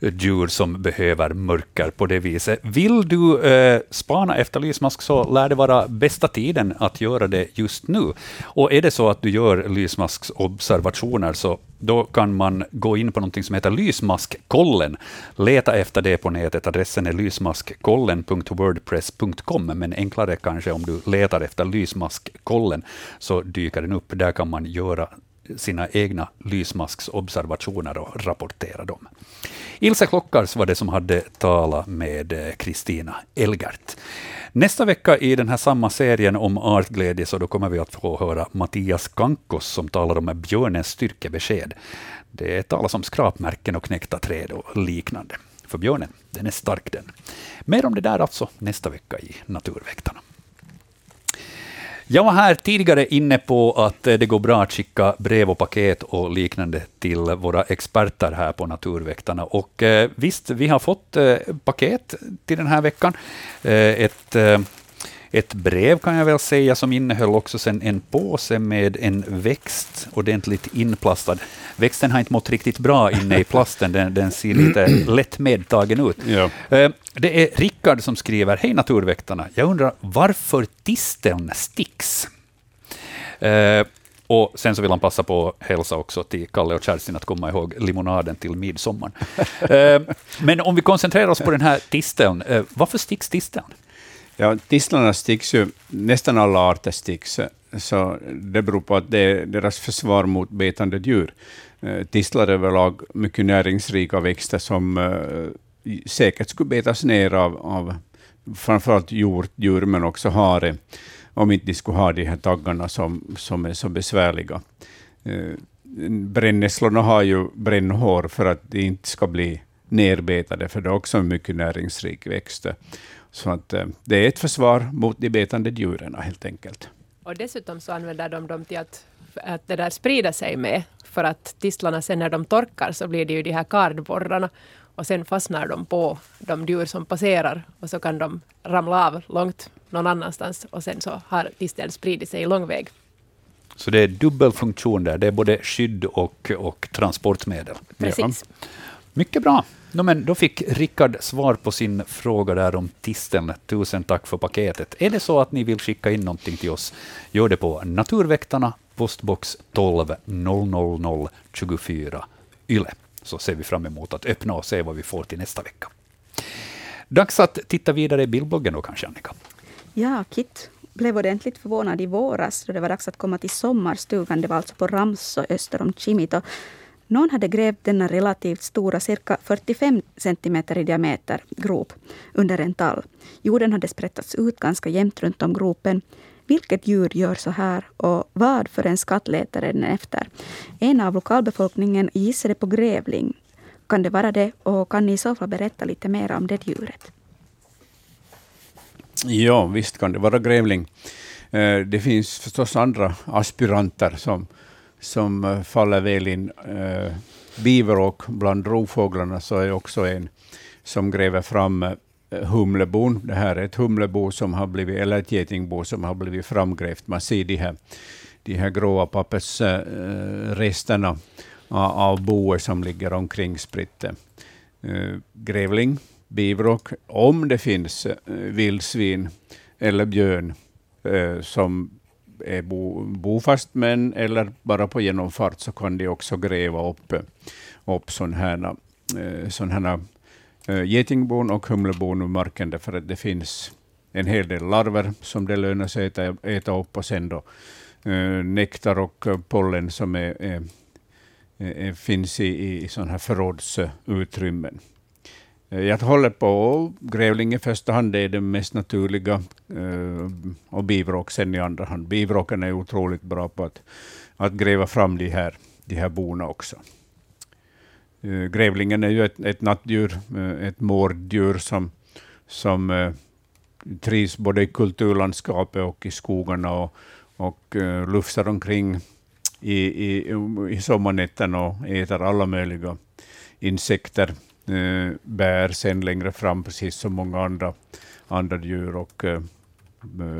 djur som behöver mörker på det viset. Vill du eh, spana efter lysmask så lär det vara bästa tiden att göra det just nu. Och är det så att du gör lysmasksobservationer så då kan man gå in på någonting som heter Lysmaskkollen. Leta efter det på nätet. Adressen är lysmaskkollen.wordpress.com, men enklare kanske om du letar efter Lysmaskkollen, så dyker den upp. Där kan man göra sina egna lysmasksobservationer och rapportera dem. Ilse Klockars var det som hade talat med eh, Kristina Elgert. Nästa vecka i den här samma serien om artglädje så då kommer vi att få höra Mattias Kankos som talar om björnens styrkebesked. Det talas om skrapmärken och knäckta träd och liknande. För björnen, den är stark den. Mer om det där alltså nästa vecka i Naturväktarna. Jag var här tidigare inne på att eh, det går bra att skicka brev och paket och liknande till våra experter här på Naturväktarna. Och eh, visst, vi har fått eh, paket till den här veckan. Ett ett brev kan jag väl säga, som innehöll också sen en påse med en växt ordentligt inplastad. Växten har inte mått riktigt bra inne i plasten, den, den ser lite lätt medtagen ut. Ja. Eh, det är Rickard som skriver, Hej Naturväktarna, jag undrar varför tisteln sticks? Eh, och sen så vill han passa på att hälsa också till Kalle och Kerstin att komma ihåg limonaden till midsommar. Eh, men om vi koncentrerar oss på den här tisteln, varför sticks tisteln? Ja, tistlarna sticks ju, nästan alla arter sticks, så det beror på att det är deras försvar mot betande djur. Eh, Tistlar är överlag mycket näringsrika växter som eh, säkert skulle betas ner av, av framförallt hjortdjur, men också hare, om inte de skulle ha de här taggarna som, som är så besvärliga. Eh, brännässlorna har ju brännhår för att de inte ska bli nerbetade, för det är också en mycket näringsrik växt. Så att, eh, det är ett försvar mot de betande djuren helt enkelt. Och dessutom så använder de dem till att, att det där sprider sig med. För att tistlarna sen när de torkar så blir det ju de här kardborrarna. och sen fastnar de på de djur som passerar och så kan de ramla av långt någon annanstans och sen så har disteln spridit sig lång väg. Så det är dubbel funktion där, det är både skydd och, och transportmedel. Precis. Ja. Mycket bra. No, men då fick Rickard svar på sin fråga där om tisteln. Tusen tack för paketet. Är det så att ni vill skicka in någonting till oss, gör det på Naturväktarna, postbox 12 00024 YLE. Så ser vi fram emot att öppna och se vad vi får till nästa vecka. Dags att titta vidare i bildbloggen då kanske, Annika? Ja, Kit blev ordentligt förvånad i våras då det var dags att komma till sommarstugan. Det var alltså på Ramsö öster om Kimito. Någon hade grävt denna relativt stora, cirka 45 centimeter i diameter, grop under en tall. Jorden hade sprättats ut ganska jämnt runt om gropen. Vilket djur gör så här och vad för en skatt letar den efter? En av lokalbefolkningen gissade på grävling. Kan det vara det och kan ni i så fall berätta lite mer om det djuret? Ja, visst kan det vara grävling. Eh, det finns förstås andra aspiranter som, som eh, faller väl in. Eh, äh, Biveråk bland rovfåglarna så är också en som gräver fram eh, humlebon. Det här är ett humlebo som har blivit, eller ett getingbo som har blivit framgrävt. Man ser de här, de här gråa pappersresterna av boer som ligger omkring spritt. Grävling bivråk, om det finns vildsvin eller björn som är bo, bofast men eller bara på genomfart, så kan de också gräva upp, upp sådana här, sån här eh, eh, getingbon och humlebon ur marken, därför att det finns en hel del larver som det lönar sig att äta, äta upp, och sen då eh, nektar och pollen som är, är, är finns i, i sådana här förrådsutrymmen. Eh, jag håller på grävling i första hand, det är det mest naturliga, eh, och bivråk sen i andra hand. Bivråken är otroligt bra på att, att gräva fram de här, de här bona också. Eh, grävlingen är ju ett, ett nattdjur, ett mårddjur som, som trivs både i kulturlandskapet och i skogarna och, och lufsar omkring i, i, i sommarnätterna och äter alla möjliga insekter eh, bär sen längre fram, precis som många andra, andra djur. Och, eh,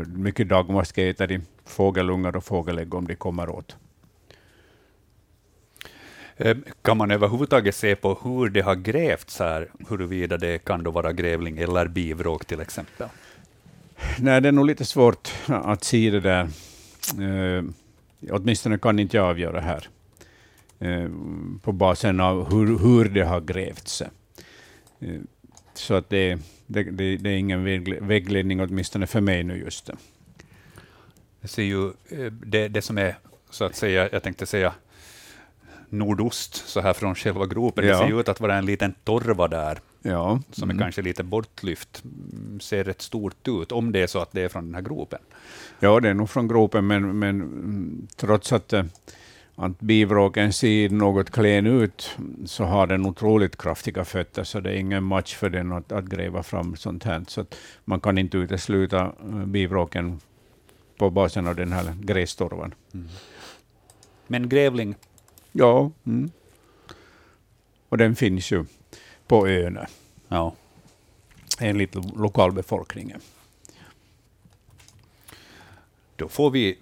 mycket dagmask äter de fågelungar och fågelägg om de kommer åt. Eh, kan man överhuvudtaget se på hur det har grävts här, huruvida det kan då vara grävling eller bivråk till exempel? Nej, det är nog lite svårt att se det där. Eh, åtminstone kan inte jag avgöra här. Eh, på basen av hur, hur det har grävts. Eh, så att det, det, det, det, är ingen vägledning, åtminstone för mig nu just. Det. Jag ser ju eh, det, det som är, så att säga, jag tänkte säga nordost, så här från själva gropen. Ja. Det ser ju ut att vara en liten torva där, ja. som är mm. kanske lite bortlyft. Mm, ser rätt stort ut, om det är så att det är från den här gropen. Ja, det är nog från gropen, men, men mm, trots att att bivråken ser något klen ut, så har den otroligt kraftiga fötter, så det är ingen match för den att, att gräva fram sånt här. Så man kan inte utesluta eh, bivråken på basen av den här grästorvan. Mm. Men grävling? Ja. Mm. Och den finns ju på ön. Ja. Enligt lokalbefolkningen. Då får vi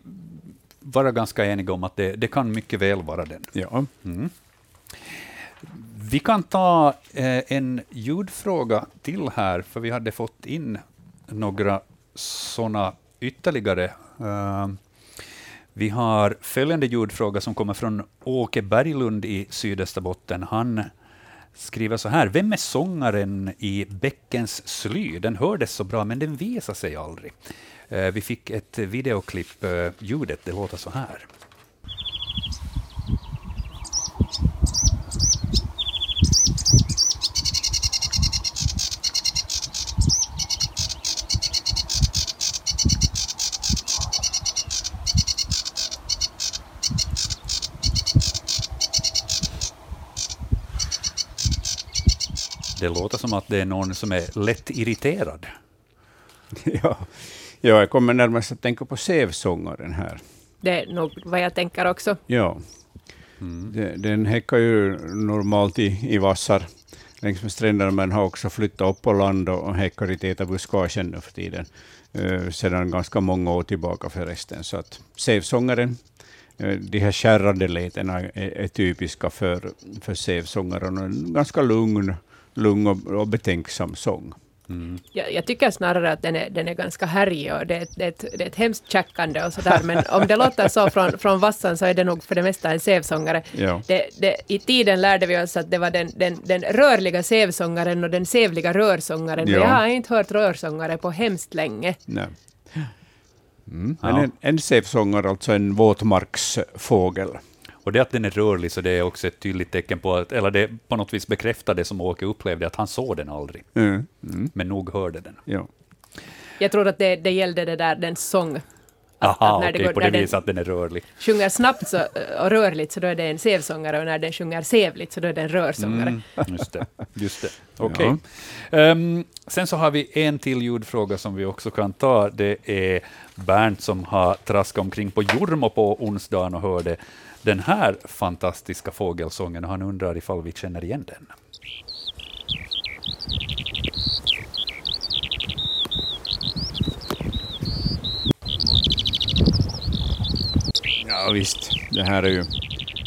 vara ganska eniga om att det, det kan mycket väl vara den. Ja. Mm. Vi kan ta eh, en ljudfråga till här, för vi hade fått in några sådana ytterligare. Uh, vi har följande ljudfråga som kommer från Åke Berglund i Sydösterbotten. Han skriver så här. Vem är sångaren i Bäckens sly? Den hördes så bra, men den visar sig aldrig. Eh, vi fick ett videoklipp, eh, ljudet, det låter så här. Det låter som att det är någon som är lätt irriterad. Ja, Ja, jag kommer närmast att tänka på sävsångaren här. Det är nog vad jag tänker också. Ja. Mm. Den häckar ju normalt i, i vassar längs med stränderna, men har också flyttat upp på land och, häckar i täta buskagen nu för tiden. Uh, sedan ganska många år tillbaka förresten. Så att sävsångaren, uh, de här kärrade lätena är, är, typiska för, för sävsångaren. En ganska lugn, lugn och, och betänksam sång. Mm. Jag, jag, tycker snarare att den är, den är ganska härjig och det, det, är ett, det är ett hemskt tjackande och sådär. Men om det låter så från, från Vassan så är det nog för det mesta en sävsångare. Ja. Det, det, I tiden lärde vi oss att det var den, den, den rörliga sävsångaren och den sävliga rörsångaren. Ja. Men jag har inte hört rörsångare på hemskt länge. Nej. Mm. Ja. En, en sävsångare, alltså en våtmarksfågel. Och det att den är rörlig, så det är också ett tydligt tecken på att, eller det på något vis bekräftar det som Åke upplevde, att han såg den aldrig. Mm. Mm. Men nog hörde den. Ja. Jag tror att det, det gällde det där, den sång. Aha, okej, okay, på det viset att den är rörlig. sjunger snabbt så, och rörligt så då är det en sävsångare och när den sjunger sävligt så då är det en rörsångare. Mm, just det. Just det. Okej. Okay. Ja. Um, sen så har vi en till ljudfråga som vi också kan ta. Det är Bernt som har traskat omkring på Jormo på onsdagen och hörde den här fantastiska fågelsången och han undrar ifall vi känner igen den. Ja visst, det här är ju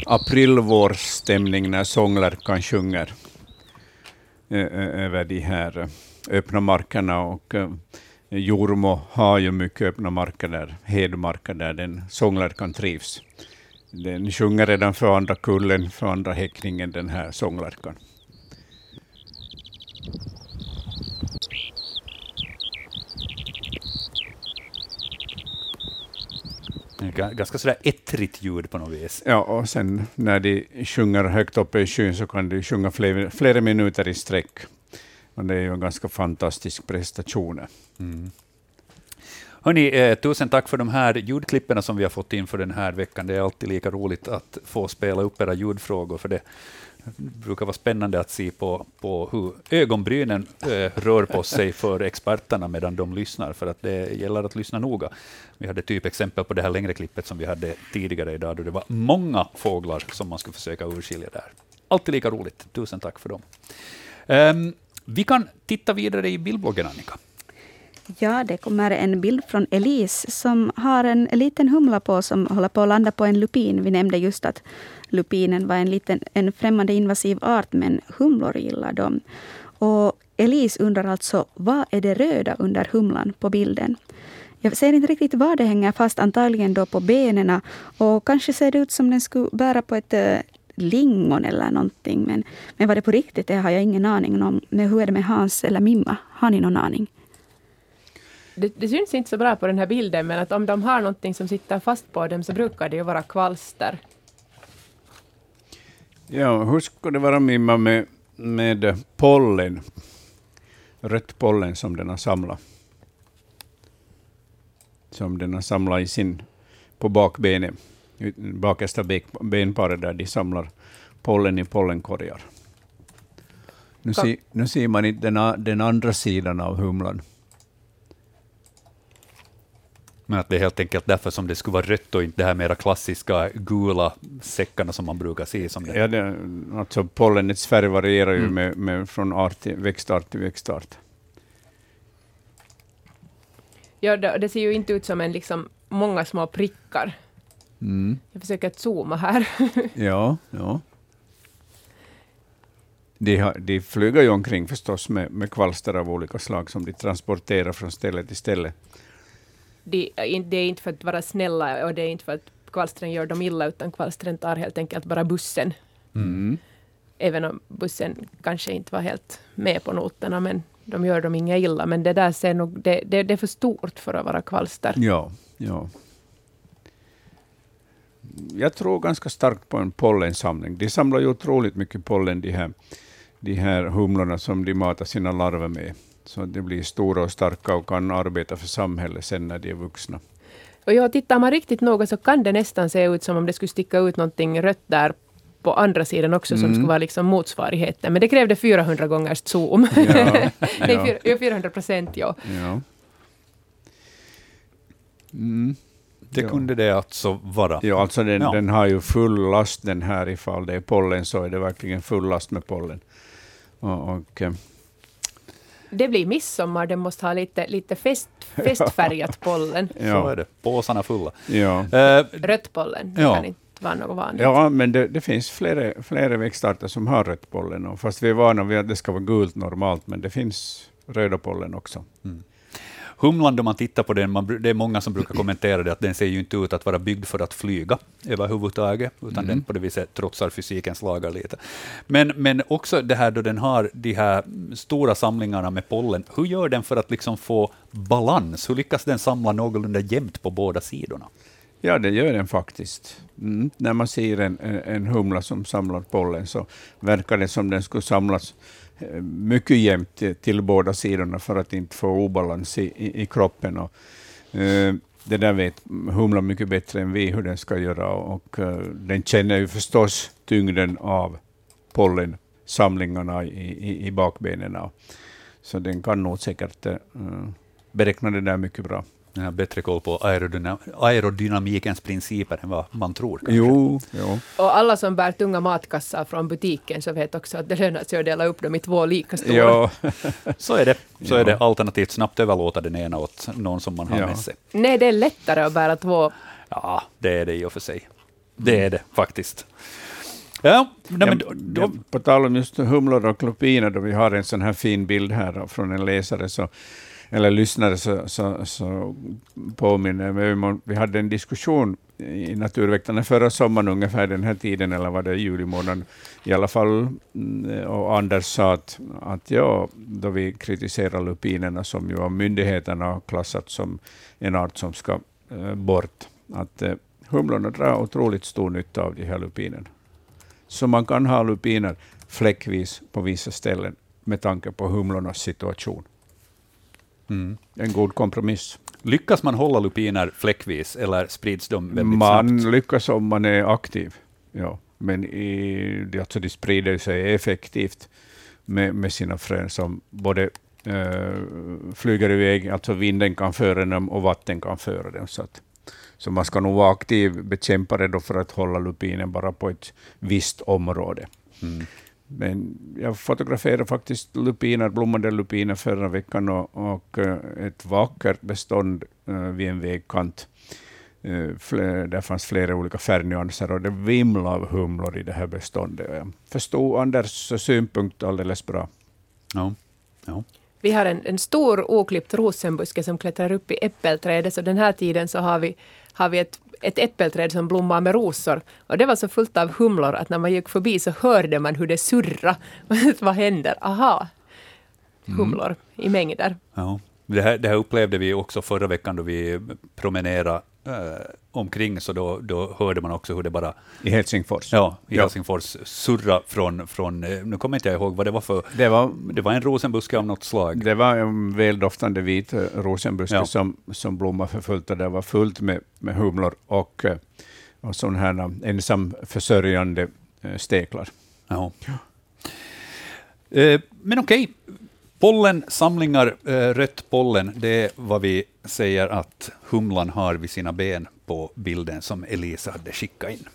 aprilvårstämning när sånglärkan sjunger eh, eh, över de här eh, öppna markerna. Och Jormo har ju mycket öppna marker där, hedmarker där den sånglärkan trivs. Den sjunger redan för andra kullen, för andra häckningen, den här sånglärkan. Ganska sådär ettrigt ljud på något vis. Ja, och sen när de sjunger högt uppe i skyn så kan de sjunga flera, flera minuter i sträck. Och det är ju en ganska fantastisk prestation. Mm. Hörni, eh, tusen tack för de här ljudklippen som vi har fått in för den här veckan. Det är alltid lika roligt att få spela upp era ljudfrågor, för det brukar vara spännande att se på, på hur ögonbrynen eh, rör på sig för experterna medan de lyssnar, för att det gäller att lyssna noga. Vi hade typ exempel på det här längre klippet som vi hade tidigare idag, då det var många fåglar som man skulle försöka urskilja där. Alltid lika roligt. Tusen tack för dem. Um, vi kan titta vidare i bildbloggen, Annika. Ja, det kommer en bild från Elise som har en liten humla på som håller på att landa på en lupin. Vi nämnde just att lupinen var en, liten, en främmande invasiv art, men humlor gillar dem. Och Elise undrar alltså, vad är det röda under humlan på bilden? Jag ser inte riktigt var det hänger fast, antagligen då på benen. Och kanske ser det ut som den skulle bära på ett äh, lingon eller någonting. Men, men vad det på riktigt det har jag ingen aning om. Men hur är det med Hans eller Mimma? Har ni någon aning? Det, det, syns inte så bra på den här bilden, men att om de har någonting som sitter fast på dem så brukar det ju vara kvalster. Ja, hur skulle det vara Mimma med, med pollen? Rött pollen som den har samlat. Som den har samlat i sin, på bakbenet, bakersta benparet där de samlar pollen i pollenkorgar. Nu, ser, nu ser man inte den, den andra sidan av humlan. Men att det är helt enkelt därför som det skulle vara rött och inte det här mera klassiska gula säckarna som man brukar se. Som det. Ja, det, alltså pollenets färg varierar ju mm. med, med, från art till, växtart till växtart. Ja, det, det, ser ju inte ut som en liksom många små prickar. Mm. Jag försöker att zooma här. ja, ja. De, har, de flyger ju omkring förstås med, med kvalster av olika slag som de transporterar från ställe till ställe de, det är inte för att vara snälla och det är inte för att kvalstren gör dem illa, utan kvalstren tar helt enkelt bara bussen. Mm. Även om bussen kanske inte var helt med på noterna, men de gör dem inga illa. Men det där ser nog, det, det, det är för stort för att vara kvalster. Ja, ja. Jag tror ganska starkt på en pollensamling. De samlar ju otroligt mycket pollen, de här, de här humlorna som de matar sina larver med så att de blir stora och starka och kan arbeta för samhället sen när de är vuxna. Och ja, tittar man riktigt noga så kan det nästan se ut som om det skulle sticka ut någonting rött där på andra sidan också mm. som skulle vara liksom motsvarigheten. Men det krävde 400 gångers zoom. Ja, Nej, ja. 400 procent, ja. ja. Mm. Det ja. kunde det alltså vara. Ja, alltså den, den, har ju full last den här ifall det är pollen så är det verkligen full last med pollen. Och, och, eh, Det blir midsommar, den måste ha lite, lite fest, festfärgat pollen. Så ja, är det. Påsarna fulla. ja. Eh, Rött pollen, det Ja. kan inte vara något vanligt. ja, men det, det finns flera, flera växtarter som har rött pollen. Och fast vi är vana vid att det ska vara gult normalt, men det finns röda pollen också. Humlan, då man tittar på den, man, det är många som brukar kommentera det, att den ser ju inte ut att vara byggd för att flyga överhuvudtaget, utan den på det viset trotsar fysikens lagar lite. Men, men också det här då den har de här stora samlingarna med pollen, hur gör den för att liksom få balans? Hur lyckas den samla någorlunda jämnt på båda sidorna? Ja, det gör den faktiskt. Mm. När man ser en, en, humla som samlar pollen så verkar det som den skulle samlas mycket jämnt till, båda sidorna för att inte få obalans i, i, i kroppen. Och, eh, det där vet humlan mycket bättre än vi hur den ska göra och eh, den känner ju förstås tyngden av pollensamlingarna i, i, i bakbenen. Så den kan nog säkert eh, beräkna det där mycket bra. Den har bättre koll på aerodyna, aerodynamikens principer än vad man tror. Kanske. Jo, jo. Och alla som bär tunga matkassar från butiken så vet också att det lönar sig att dela upp dem i två lika stora. Ja, Så är det. Så är det alternativt snabbt överlåta den ena åt någon som man har Ja. med sig. Nej, det är lättare att bära två. Ja, det är det i och för sig. Det är det faktiskt. Ja, nej, men då, ja, då, på tal om just humlor och lupiner, då vi har en sån här fin bild här från en läsare, så, eller lyssnare, så, så, så påminner jag mig om vi hade en diskussion i Naturväktarna förra sommaren ungefär den här tiden, eller var det juli månad i alla fall, mm, och Anders sa att, att ja, då vi kritiserar lupinerna, som ju av myndigheterna har klassat som en art som ska eh, bort, att eh, humlorna drar otroligt stor nytta av de här lupinerna. Så man kan ha lupiner fläckvis på vissa ställen med tanke på humlornas situation mm. En god kompromiss. lyckas man hålla lupiner fläckvis eller sprids de väldigt Man snabbt? lyckas om man är aktiv. Ja. Men i, alltså de sprider sig effektivt med, med sina frön som både eh, flyger iväg, alltså vinden kan föra dem och vatten kan föra dem. Så, att, så man ska nog vara aktiv bekämpare då för att hålla lupinen bara på ett visst område. Mm. Men jag fotograferade faktiskt lupiner, blommande lupiner förra veckan och, och eh, ett vackert bestånd eh, vid en vägkant. Eh, där fanns flera olika färgnyanser och det vimlade av humlor i det här beståndet. Jag förstod Anders synpunkt alldeles bra. Ja. Ja. Vi har en, en stor oklippt rosenbuske som klättrar upp i äppelträdet, så den här tiden så har vi, har vi ett, ett äppelträd som blommar med rosor. Och det var så fullt av humlor att när man gick förbi så hörde man hur det surra. Vad händer? Aha! Humlor i mängder. Ja. Det, här, det här upplevde vi också förra veckan då vi promenerade eh, omkring, så då, då hörde man också hur det bara I Helsingfors. ja, i Ja. Helsingfors surra från, från, eh, nu kommer inte jag ihåg vad det var för, Det var, det var en rosenbuske av något slag. det var en väldoftande vit eh, rosenbuske Ja. som, som blommade för fullt och det var fullt med, med humlor och, eh, och sådana här ensam försörjande eh, steklar. Ja. Men okej, pollensamlingar, eh, rött pollen, det är vad vi säger att humlan har vid sina ben på bilden som Elisa hade skickat in.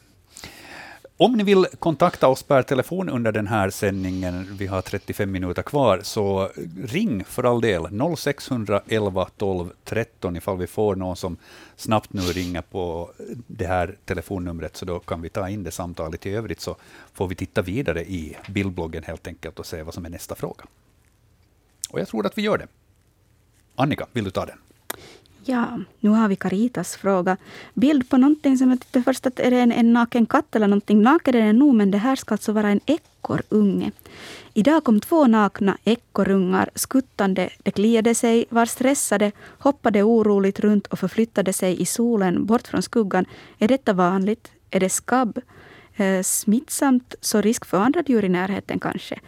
Om ni vill kontakta oss per telefon under den här sändningen, vi har 35 minuter kvar, så ring för all del 0611 12 13 ifall vi får någon som snabbt nu ringer på det här telefonnumret, så då kan vi ta in det samtalet. I övrigt så får vi titta vidare i bildbloggen helt enkelt och se vad som är nästa fråga. Och jag tror att vi gör det. Annika, vill du ta den? Ja, nu har vi Caritas fråga. Bild på någonting som jag tyckte först att är det en, en naken katt eller någonting. Naken är den nog, men det här ska alltså vara en ekorrunge. Idag kom två nakna ekorrungar skuttande. De kliade sig, var stressade, hoppade oroligt runt och förflyttade sig i solen bort från skuggan. Är detta vanligt? Är det skabb? Eh, smittsamt, så risk för andra djur i närheten kanske?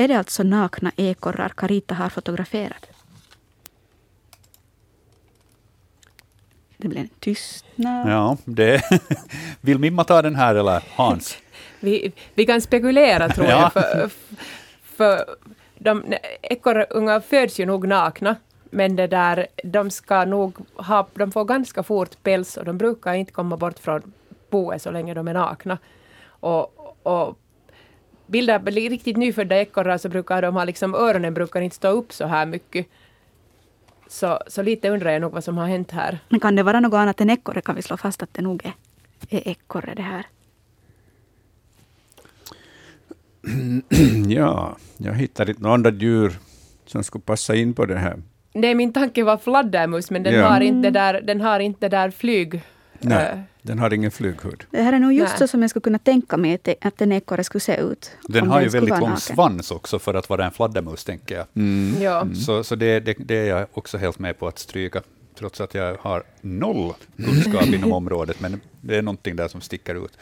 Är det alltså nakna ekorrar Carita har fotograferat? Det blev en tystnad. Ja, det vill Mimma ta den här eller Hans? Vi, vi kan spekulera tror Ja. jag, för, för de, ekorrungar föds ju nog nakna, men det där, de ska nog ha, de får ganska fort päls och de brukar inte komma bort från boet så länge de är nakna. Och, och bilder på riktigt nyfödda ekorrar så brukar de ha liksom, öronen brukar inte stå upp så här mycket. Så, så lite undrar jag nog vad som har hänt här. Men kan det vara något annat än ekorre kan vi slå fast att det nog är, är ekorre det här. ja, jag hittar inte några andra djur som skulle passa in på det här. Nej, min tanke var fladdermus, men den, Ja. har inte där, den har inte där flyg... Nej, eh, den har ingen flyghud. Det här är nog just Nej. så som jag skulle kunna tänka mig att, en ekorre skulle se ut. Den har ju skulle väldigt lång svans också för att vara en fladdermus, tänker jag. ja. Så, så det, det, det är jag också helt med på att stryka, trots att jag har noll kunskap inom området, men det är någonting där som sticker ut.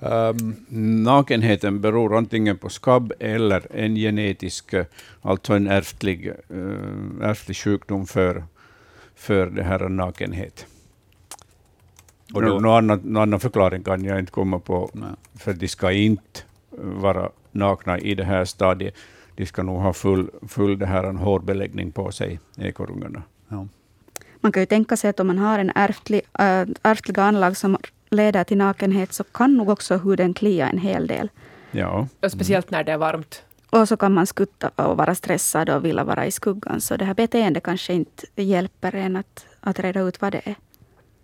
Um, Nakenheten beror antingen på skabb eller en genetisk, alltså en ärftlig, äh, ärftlig sjukdom för, för det här nakenhet. Och då- någon, annan, någon annan förklaring kan jag inte komma på, nej. för de ska inte vara nakna i det här stadiet. De ska nog ha full, full det här, en hårbeläggning på sig, ekorrungarna. Ja. Man kan ju tänka sig att om man har en ärftlig, äh, ärftliga anlag som leder till nakenhet så kan nog också huden klia en hel del. Ja, Och speciellt när det är varmt. Och så kan man skutta och vara stressad och vilja vara i skuggan. Så det här beteendet kanske inte hjälper en att, att reda ut vad det är.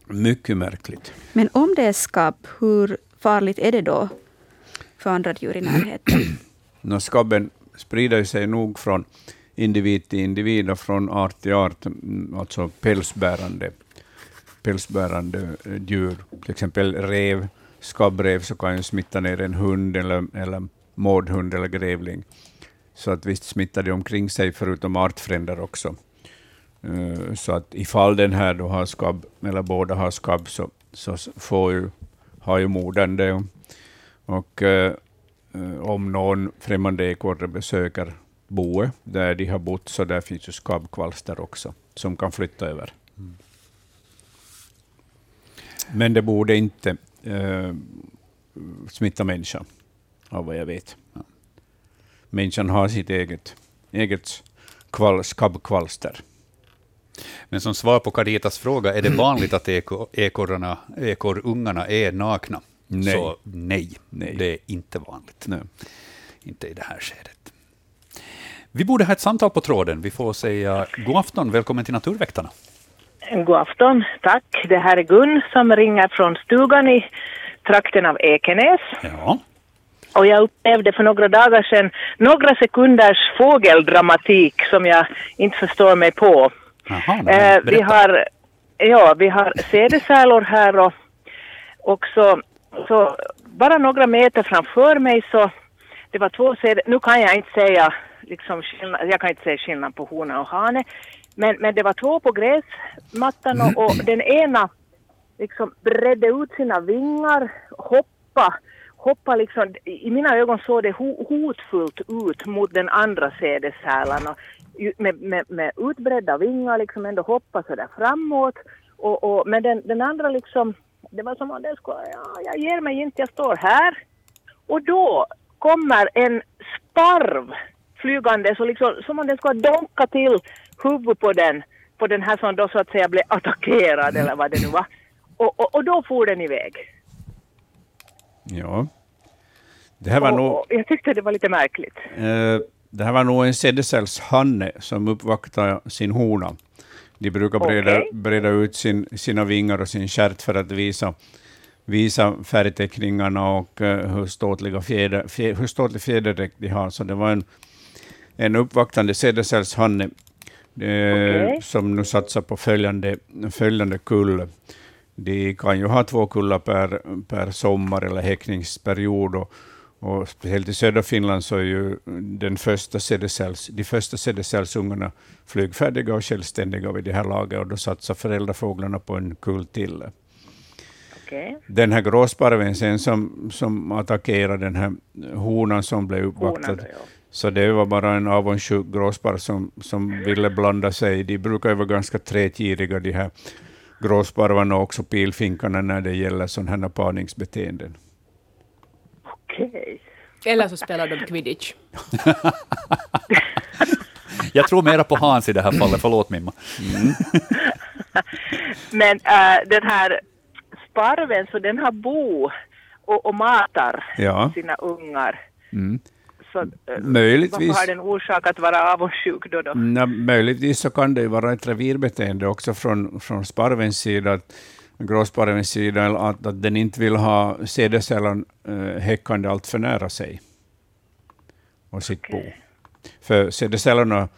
Mycket märkligt. Men om det är skabb, hur farligt är det då för andra djur i närheten? Skabben sprider sig nog från individ till individ och från art till art, mm, alltså pälsbärande, pälsbärande eh, djur. Till exempel rev, skabbrev, så kan ju smitta ner en hund eller, eller mårdhund eller grävling. Så att visst smittar de omkring sig, förutom artfränder också. Eh, Så att ifall den här då har skabb, eller båda har skabb, så, så får ju, har ju modern det. Och eh, om någon främmande ekorre besöker boet där de har bott, så där finns ju skabbkvalster också, som kan flytta över. Men det borde inte eh, smitta människan, av vad jag vet. Människan har sitt eget, eget kval, skabbkvalster. Men som svar på Caritas fråga, är det vanligt att eko, ekorrarna, ekorrungarna är nakna? Nej. Så nej, Nej. det är inte vanligt. Nej. Inte i det här skedet. Vi borde ha ett samtal på tråden. Vi får säga god afton, välkommen till Naturväktarna. God afton, tack. Det här är Gun som ringer från stugan i trakten av Ekenäs. Ja, Och jag upplevde för några dagar sedan några sekunders fågeldramatik som jag inte förstår mig på. Nej, Eh, vi, har, ja, vi har sädesärlor här och, och så, så bara några meter framför mig så det var två säde, nu kan jag inte säga liksom skillnad, jag kan inte säga skillnad på hona och hane, men, men det var två på gräsmattan och, och den ena liksom bredde ut sina vingar, hoppa, hoppa liksom, i mina ögon såg det ho, hotfullt ut mot den andra sädeshärlan med, med, med utbredda vingar liksom ändå hoppa sådär framåt och, och men den, den andra liksom, det var som om den skulle, ja, jag ger mig inte, jag står här. Och då kommer en sparv flygande så liksom, som om den skulle donka till huvudet på den, på den här som då så att säga blev attackerad eller vad det nu var. Och, och, och då for den iväg. Ja. Det här var och, nog... jag tyckte det var lite märkligt. Eh, det här var nog en sädesärlshanne som uppvaktade sin hona. De brukar breda, Okej. breda ut sin, sina vingar och sin stjärt för att visa, visa färgteckningarna och eh, hur, ståtliga fjäder, fjä, hur ståtlig fjäderdräkt de har. Så det var en, en uppvaktande sädesärlshanne eh, Okej. som nu satsar på följande, följande kull. De kan ju ha två kullar per, per sommar eller häckningsperiod. Och, och speciellt i södra Finland så är ju den första sädesärls, de första sädesärlsungarna flygfärdiga och självständiga vid det här laget och då satsar föräldrafåglarna på en kull till. Okej. Den här gråsparven sen som, som attackerade den här honan som blev uppvaktad, ja. så det var bara en avundsjuk gråsparv som, som ville blanda sig. De brukar ju vara ganska trätgiriga de här gråsparvarna och också pilfinkarna när det gäller sådana här parningsbeteenden. Okej. Eller så spelar de quidditch. Jag tror mera på Hans i det här fallet, förlåt Mimma. Men äh, den här sparven så den har bo och, och matar Ja. sina ungar. Mm. Så, eh, Möjligtvis. Varför har den orsak att vara avundsjuk då? då? Nej, möjligtvis så kan det ju vara ett revirbeteende också från, från sparvens sida, att, gråsparvens sida, att, att den inte vill ha sädesällan eh, häckande allt för nära sig och sitt bo. För sädesällarna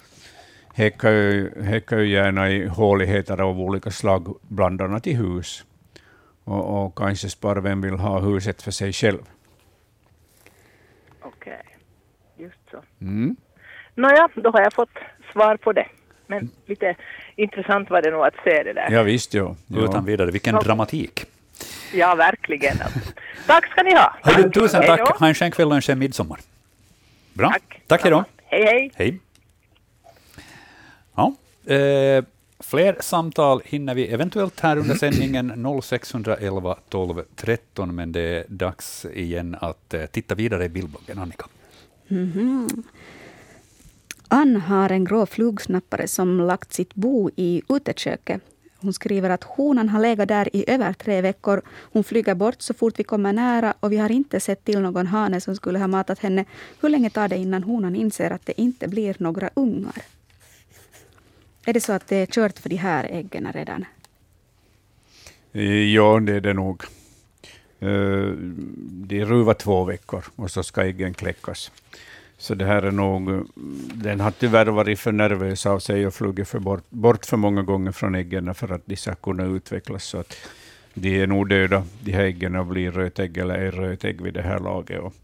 häckar ju, häckar ju gärna i håligheter av olika slag, bland annat i hus. Och, och kanske sparven vill ha huset för sig själv. Okej, just så. Mm. Nåja, då har jag fått svar på det. Men lite intressant var det nog att se det där. Ja, visst, ja. ja. Utan vidare, vilken Ja. dramatik. Ja, verkligen. Alltså. Tack ska ni ha. Hörru, tusen tack. Ha en skön kväll och en skön midsommar. Bra. Tack. Tack, hej då. Hej, hej. Hej. Ja, eh, fler samtal hinner vi eventuellt här under sändningen 0611 12 13, men det är dags igen att eh, titta vidare i bildbloggen. Annika. Mhm. Ann har en grå flugsnappare som lagt sitt bo i uteköket. Hon skriver att honan har legat där i över tre veckor. Hon flyger bort så fort vi kommer nära och vi har inte sett till någon hane som skulle ha matat henne. Hur länge tar det innan honan inser att det inte blir några ungar? Är det så att det är kört för de här äggen redan? Eh, ja, det är det nog. Eh, det De ruvar två veckor och så ska äggen kläckas. Så det här är nog, den har tyvärr varit för nervös av sig och flugit för bort, bort för många gånger från äggen för att de ska kunna utvecklas. Så att de är nog döda, de här äggen, och blir rötägg eller är rötägg vid det här laget. Och,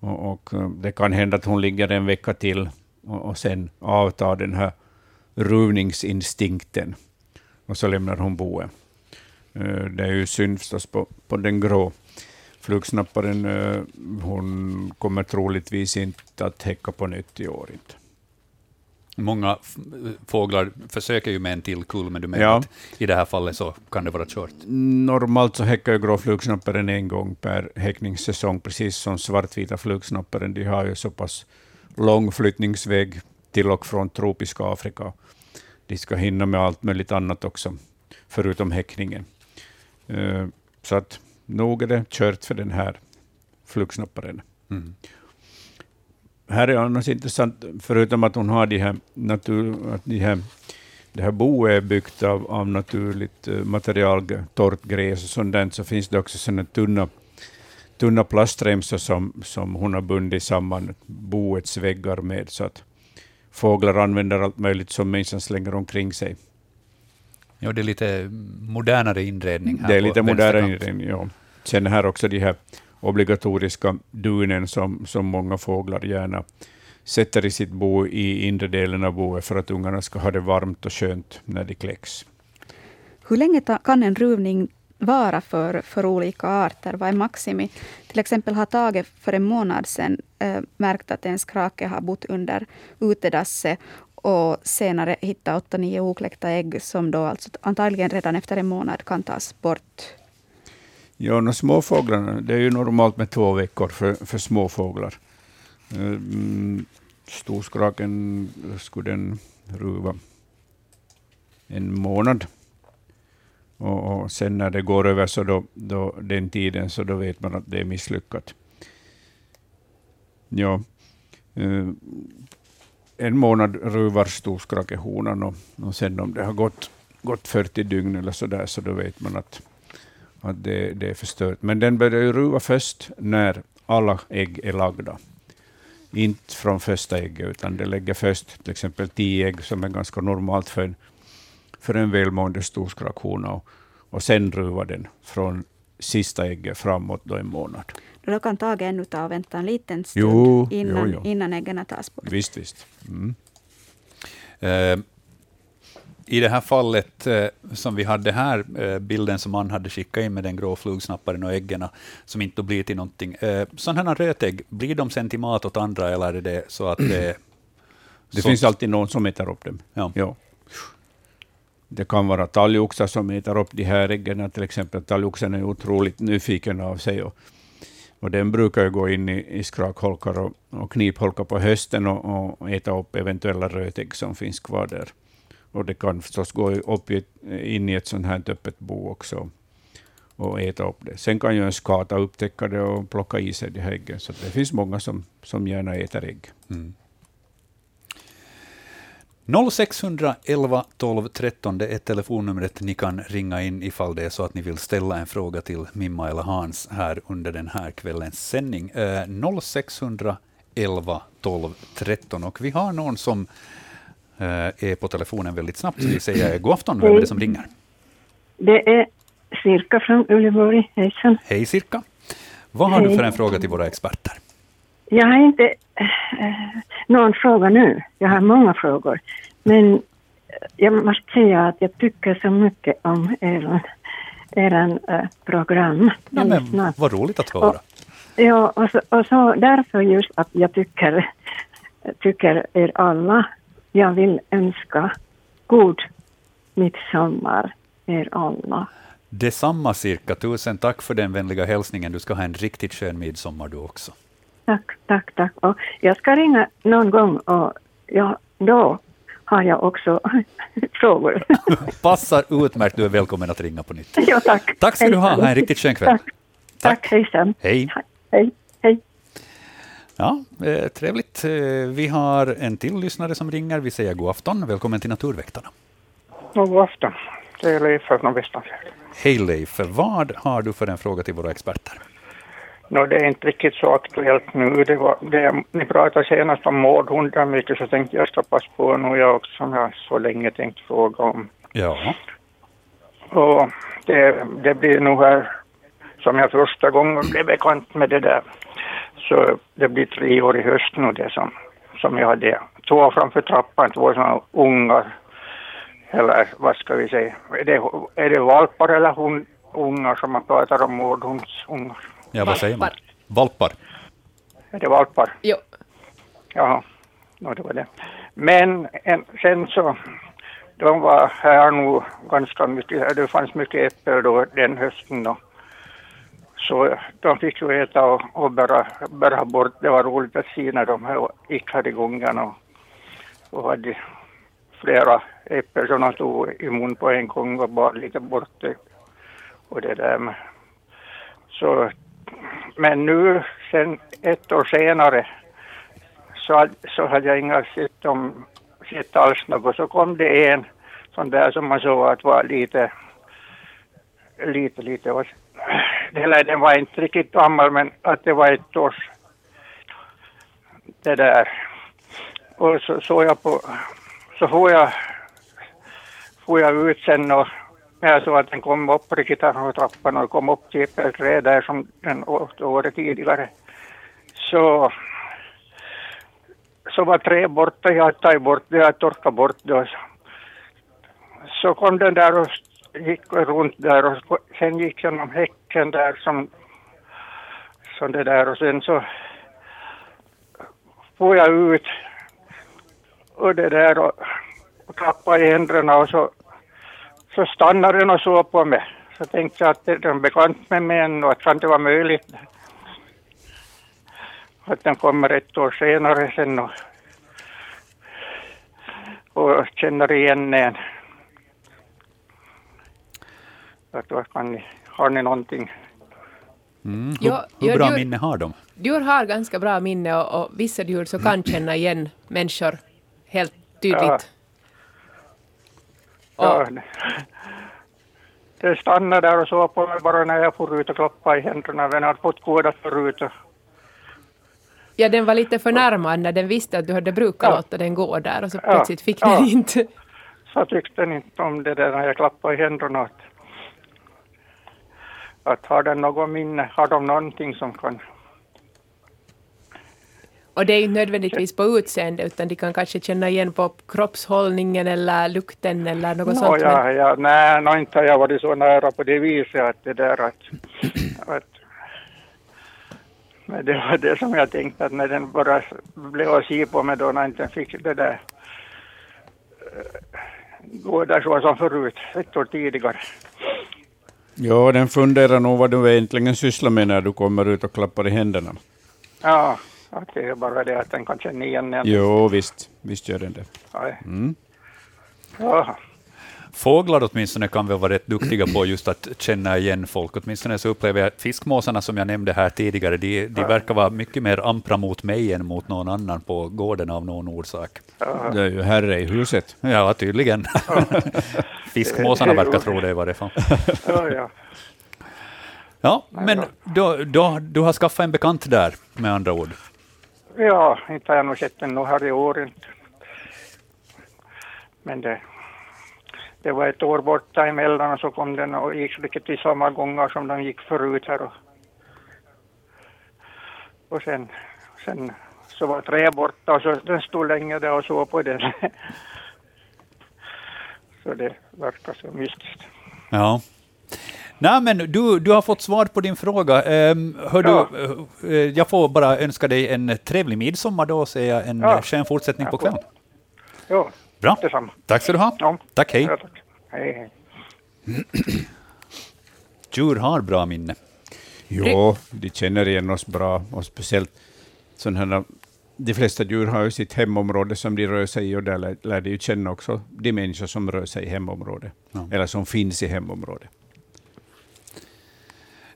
och, och eh, det kan hända att hon ligger en vecka till och, och sen avtar den här ruvningsinstinkten och så lämnar hon boet. Eh, det är ju synd förstås på, på den grå flugsnapparen. eh, Hon kommer troligtvis inte att häcka på nytt i år. Inte. Många f- fåglar försöker ju med en till kull, men du menar Ja. att i det här fallet så kan det vara kört. Normalt så häckar ju grå flugsnapparen en gång per häckningssäsong, precis som svartvita flugsnapparen. De har ju så pass lång flyttningsväg till och från tropiska Afrika. De ska hinna med allt möjligt annat också, förutom häckningen. Eh, Så att nog är det kört för den här flugsnapparen. Mm. Här är annars intressant, förutom att hon har de här natur, att de här, det här boet är byggt av, av naturligt eh, material, torrt gräs och där, så finns det också såna tunna, tunna plastremsor som, som hon har bundit samman boets väggar med, så att fåglar använder allt möjligt som människan slänger omkring sig. Ja, det är lite modernare inredning här Det är lite modernare inredning, ja. Sen här också de här obligatoriska dunen som, som många fåglar gärna sätter i sitt bo i inre delen av boet för att ungarna ska ha det varmt och skönt när de kläcks. Hur länge ta, kan en ruvning vara för, för olika arter? Vad är maximi? Till exempel har Tage för en månad sedan eh, märkt att en skrake har bott under utedasset och senare hitta 8-9 okläckta ägg som då alltså antagligen redan efter en månad kan tas bort. Ja, no, småfåglarna, det är ju normalt med två veckor för, för småfåglar. Eh, mm, storskraken skulle den ruva en månad. Och, och sen när det går över så då, då, den tiden, så då vet man att det är misslyckat. Ja. Eh, en månad ruvar storskrakehonan och, och sen om det har gått, gått 40 dygn eller så där, så då vet man att att det, det är förstört. Men den börjar ju ruva först när alla ägg är lagda. Inte från första ägget, utan det lägger först till exempel tio ägg, som är ganska normalt för en, för en välmående storskrakhona. Och, och sen ruvar den från sista ägget framåt då en månad. Då kan Tage ännu ta och vänta en liten stund Jo, innan, jo, jo. innan äggen tas bort. Visst, visst. Mm. Eh, I det här fallet eh, som vi hade här, eh, bilden som man hade skickat in med den grå flugsnapparen och äggen som inte blir till någonting. Eh, sådana här rötägg, blir de sen till mat åt andra eller är det så att det... Det så- finns alltid någon som äter upp dem. Ja. Ja. Det kan vara talgoxar som äter upp de här äggen. Till exempel talgoxen är otroligt nyfiken av sig. Och, och den brukar ju gå in i, i skrakholkar och, och knipholkar på hösten och, och äta upp eventuella rötägg som finns kvar där. Och det kan förstås gå upp i, in i ett sånt här öppet bo också och äta upp det. Sen kan ju en skata upptäcka det och plocka i sig de här äggen, så det finns många som, som gärna äter ägg. Mm. 0611 12 13 det är telefonnumret ni kan ringa in ifall det är så att ni vill ställa en fråga till Mimma eller Hans här under den här kvällens sändning. Eh, 0611 12 13 och vi har någon som eh, är på telefonen väldigt snabbt, så vi säger god afton. Vem är det som ringer? Det är Cirka från Uleåborg. Hejsan. Hej Cirka. Vad har Hej. du för en fråga till våra experter? Jag har inte eh, någon fråga nu. Jag har många frågor. Men jag måste säga att jag tycker så mycket om er, eran, eh, program. Ja, men, vad roligt att höra. Ja, och så, och så därför just att jag tycker, tycker er alla, jag vill önska god midsommar er alla. Detsamma Cirka. Tusen tack för den vänliga hälsningen. Du ska ha en riktigt skön midsommar du också. Tack, tack, tack. Och jag ska ringa någon gång och ja, då har jag också frågor. Passar utmärkt. Du är välkommen att ringa på nytt. ja, tack. Tack ska du ha. Ha en riktigt skön kväll. Tack, tack hejsan. Hej. Hej, hej. Ja, eh, trevligt. Eh, vi har en till lyssnare som ringer. Vi säger god afton. Välkommen till Naturväktarna. God afton. Det är Leif från Västanfjärd. Hej Leif. Vad har du för en fråga till våra experter? No, det är inte riktigt så aktuellt nu. Det var, det, ni pratade senast om mårdhundar mycket så tänkte jag ska passa på nu jag också som jag så länge tänkt fråga om. Ja. Och det, det blir nog här som jag första gången blev bekant med det där. Så det blir tre år i höst nu det som, som jag hade. Två framför trappan, två sådana ungar. Eller vad ska vi säga, är det, är det valpar eller hund, ungar som man pratar om, mårdhundsungar? Ja, vad säger man? Valpar. Är det valpar? Jo. Jaha, no, det var det. Men en, sen så, de var här nog ganska mycket, det fanns mycket äppel då den hösten då. Så de fick ju äta och, och bära, bära bort. Det var roligt att se när de här gick här i gången och, och hade flera äppel som de tog i mun på en gång och bar lite bort det. Och det där med. Så, men nu sen ett år senare så, hade- så hade jag inga sett, om, sett alls något. Så kom det en sån där som man såg att var lite, lite, lite, eller den var inte riktigt gammal men att det var ett års, det där. Och så såg jag på, så får jag, får jag ut sen och jag såg att den kom upp riktigt här från trappan och kom upp till ett träd där som den åt året tidigare. Så så var träd borta, jag hade tagit bort det, jag torkat bort det. Så, så kom den där och gick runt där och sen gick jag genom häcken där som, som det där och sen så får jag ut och det där och, och klappade i händerna och så, så stannade den och såg på mig. Så tänkte jag att den är bekant med mig ännu, att kan det vara möjligt att den kommer ett år senare sen och, och känner igen en. Att vad kan ni, har ni någonting? Mm. Hur, Ja, hur ja, bra du- minne har de? Djur har ganska bra minne och, och vissa djur så kan känna igen människor helt tydligt. Ja, Det- det stannade där och såg på mig bara när jag får ut och klappade i händerna. Den hade fått gåda förut. ja, den var lite förnärmad när den visste att du hade brukat Ja. låta den gå där och så Ja. plötsligt fick Ja. den inte. Så tyckte den inte om det där när jag klappade i händerna. Att, att har den något minne, har de någonting som kan... Och det är inte nödvändigtvis på utseende utan de kan kanske känna igen på kroppshållningen eller lukten eller något Nå, sånt. men- ja, ja, nej, nå, inte har jag varit så nära på det viset att det där att... att men det var det som jag tänkte att när den bara blev och se på mig då när inte fick det där eh, gå där så som förut, ett år tidigare. Ja, den funderar nog vad du egentligen sysslar med när du kommer ut och klappar i händerna. Ja, att det är bara det att den kan känna igen en. Jo, visst, visst gör den det. Ja, Mm. ja. Fåglar åtminstone kan väl vara rätt duktiga på just att känna igen folk. Åtminstone så upplever jag att fiskmåsarna som jag nämnde här tidigare, de, de verkar vara mycket mer ampra mot mig än mot någon annan på gården av någon orsak. Det är ju herre i huset. Ja, tydligen. Fiskmåsarna verkar tro det i varje fall. Ja, ja. Ja, men då, då, du har skaffat en bekant där, med andra ord ja, inte har jag nog sett den nog här i år inte. Men det, det var ett år borta emellan och så kom den och gick riktigt i samma gångar som den gick förut här. Och, och sen, sen så var trä borta och så den stod länge där och såg på den. Så det verkar så mystiskt. Ja. Nej, men du, du har fått svar på din fråga. Um, hör Ja. du, eh, jag får bara önska dig en trevlig midsommar då och säga en Ja. ja. skön fortsättning på kvällen. Ja, Bra. detsamma. Tack ska du ha. Ja. Tack, hej. Ja, tack. Hej, hej. Djur har bra minne. Jo, de känner igen oss bra och speciellt sådana här, de flesta djur har ju sitt hemområde som de rör sig i och där lär, lär de ju känna också de människor som rör sig i hemområdet, Ja. eller som finns i hemområdet.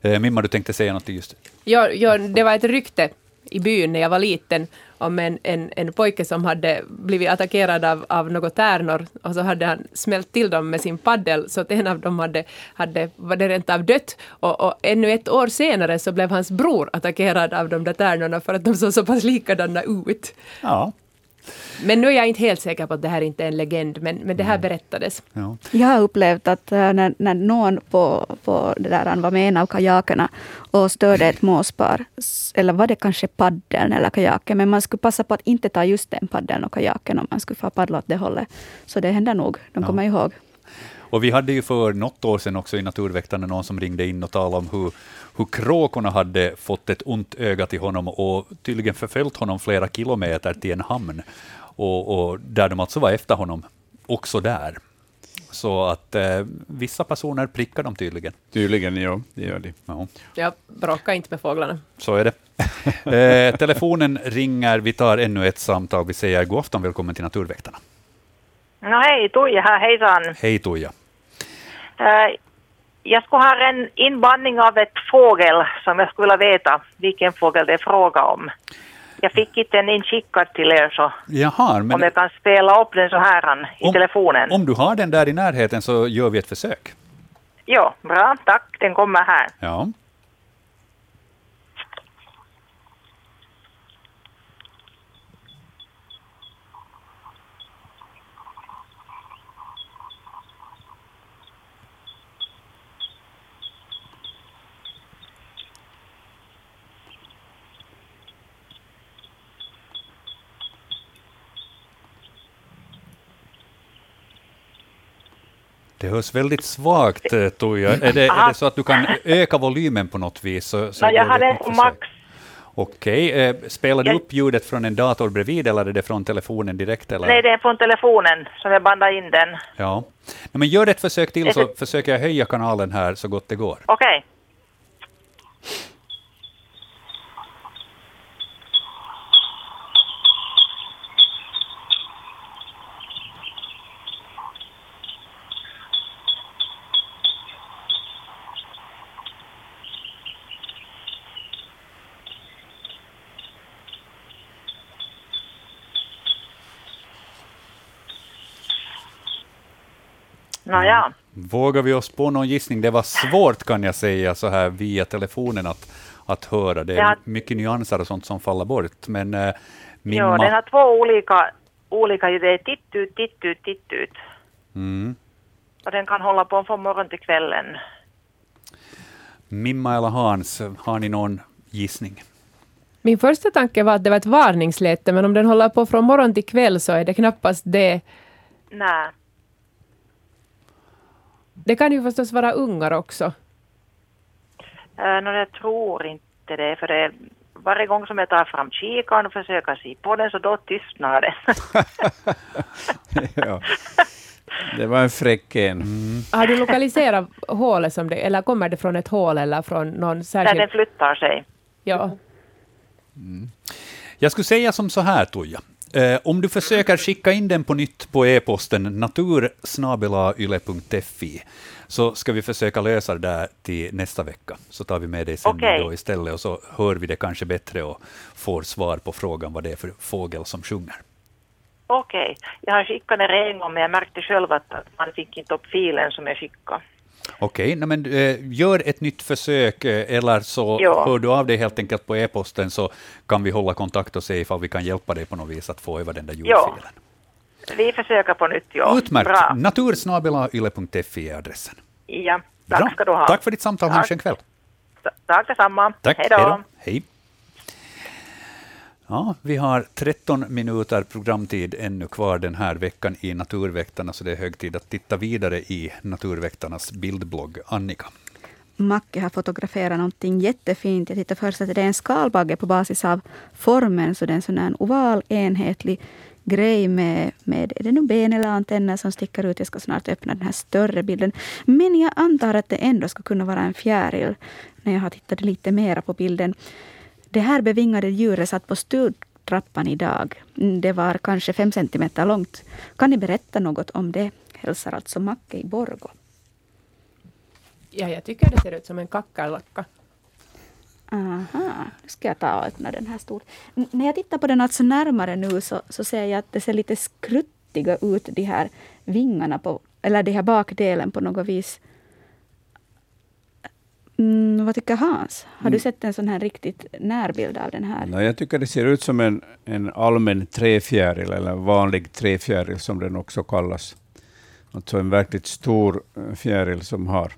Eh, Mimma, du tänkte säga något just. Ja, ja, det var ett rykte i byn när jag var liten om en, en, en pojke som hade blivit attackerad av, av något tärnor och så hade han smält till dem med sin paddel så att en av dem hade, hade var det rent av dött och, och ännu ett år senare så blev hans bror attackerad av de där tärnorna för att de såg så pass likadana ut. Ja. Men nu är jag inte helt säker på att det här inte är en legend men, men det här berättades. ja. Jag har upplevt att eh, när, när någon på, på det där, han var med en av kajakerna och störde ett måspar, eller var det kanske paddeln eller kajaken, men man skulle passa på att inte ta just den paddeln och kajaken om man skulle få paddla åt det hållet. Så det händer nog, de Ja. kommer ihåg. Och vi hade ju för något år sedan också i Naturväktarna någon som ringde in och talade om hur, hur kråkorna hade fått ett ont öga till honom och tydligen förföljt honom flera kilometer till en hamn. Och, och där de alltså var efter honom, också där. Så att eh, vissa personer prickar dem tydligen. Tydligen, ja, det gör de. Ja, Jag bråkar inte med fåglarna. så är det. Eh, telefonen ringer, vi tar ännu ett samtal. Vi säger god afton, välkommen till Naturväktarna. No hej, Tuija här, hejsan. Hej Tuija. Eh, jag skulle ha en inbandning av ett fågel som jag skulle vilja veta vilken fågel det är fråga om. Jag fick inte en inskickad till er så Jaha, om men jag kan spela upp den så här han, i Om- telefonen. om du har den där i närheten så gör vi ett försök. Jo, bra, tack, den kommer här. Ja. Det hörs väldigt svagt, eh, Tuija. Är det, är det så att du kan öka volymen på något vis? Så, så No, jag har ett på max. Okej. Eh, spelar du upp ljudet från en dator bredvid eller är det från telefonen direkt? Eller? Nej, det är från telefonen som jag bandar in den. Ja. Men gör ett försök till så försöker jag höja kanalen här så gott det går. Okej. Nåja, Vågar vi oss på någon gissning? Det var svårt kan jag säga så här via telefonen att, att höra. Det är Ja. mycket nyanser och sånt som faller bort. Men eh, min jo, ma- den har två olika, olika det är titt ut, titt ut, titt ut. mm. Och den kan hålla på från morgon till kvällen. Mimma eller Hans, har ni någon gissning? Min första tanke var att det var ett varningsläte, men om den håller på från morgon till kväll så är det knappast det. Nej. Det kan ju förstås vara ungar också. Uh, no, jag tror inte det, för det varje gång som jag tar fram kikaren och försöker se på den så då tystnar den. ja. Det var en fräck en. Har du lokaliserat hålet som det, eller kommer det från ett hål eller från någon särskild... den flyttar sig. Ja. Jag skulle säga som så här, Tuija. Eh, om du försöker skicka in den på nytt på e-posten natursnabelayle.fi så ska vi försöka lösa det där till nästa vecka. Så tar vi med dig sen Okej. då istället och så hör vi det kanske bättre och får svar på frågan vad det är för fågel som sjunger. Okej, jag har skickat den en gång men jag märkte själv att att man fick inte upp filen som jag skickade. Okej, nej, men eh, gör ett nytt försök eh, eller så Ja. hör du av dig helt enkelt på e-posten så kan vi hålla kontakt och se ifall vi kan hjälpa dig på något vis att få över den där Ja. ljudfilen. Vi försöker på nytt, ja. Utmärkt. Bra. Natursnabelayle.fi är adressen. Ja, tack Bra. ska du ha. Tack för ditt samtal. Ha en skön kväll. Tack detsamma. Tack. Hej då. Hej. Ja, vi har 13 minuter programtid ännu kvar den här veckan i Naturväktarna, så det är hög tid att titta vidare i Naturväktarnas bildblogg. Annika. Macke har fotograferat någonting jättefint. Jag tittar först att det är en skalbagge på basis av formen. Så det är en sån här oval, enhetlig grej med, med är det nu ben eller antenner som sticker ut. Jag ska snart öppna den här större bilden. Men jag antar att det ändå ska kunna vara en fjäril när jag har tittat lite mera på bilden. Det här bevingade djuret satt på stugtrappan idag. Mm, Det var kanske fem centimeter långt. Kan ni berätta något om det? Hälsar alltså Macke i Borgå. Ja, jag tycker det ser ut som en kackerlacka. Aha, nu ska jag ta och öppna den här stor. N- när jag tittar på den alltså närmare nu så, så ser jag att det ser lite skruttiga ut, de här vingarna, på, eller de här bakdelen på något vis. Mm, vad tycker Hans? Har du sett en sån här riktigt närbild av den här? Nej, jag tycker det ser ut som en, en allmän träfjäril, eller vanlig träfjäril som den också kallas. Alltså en verkligt stor eh, fjäril som har,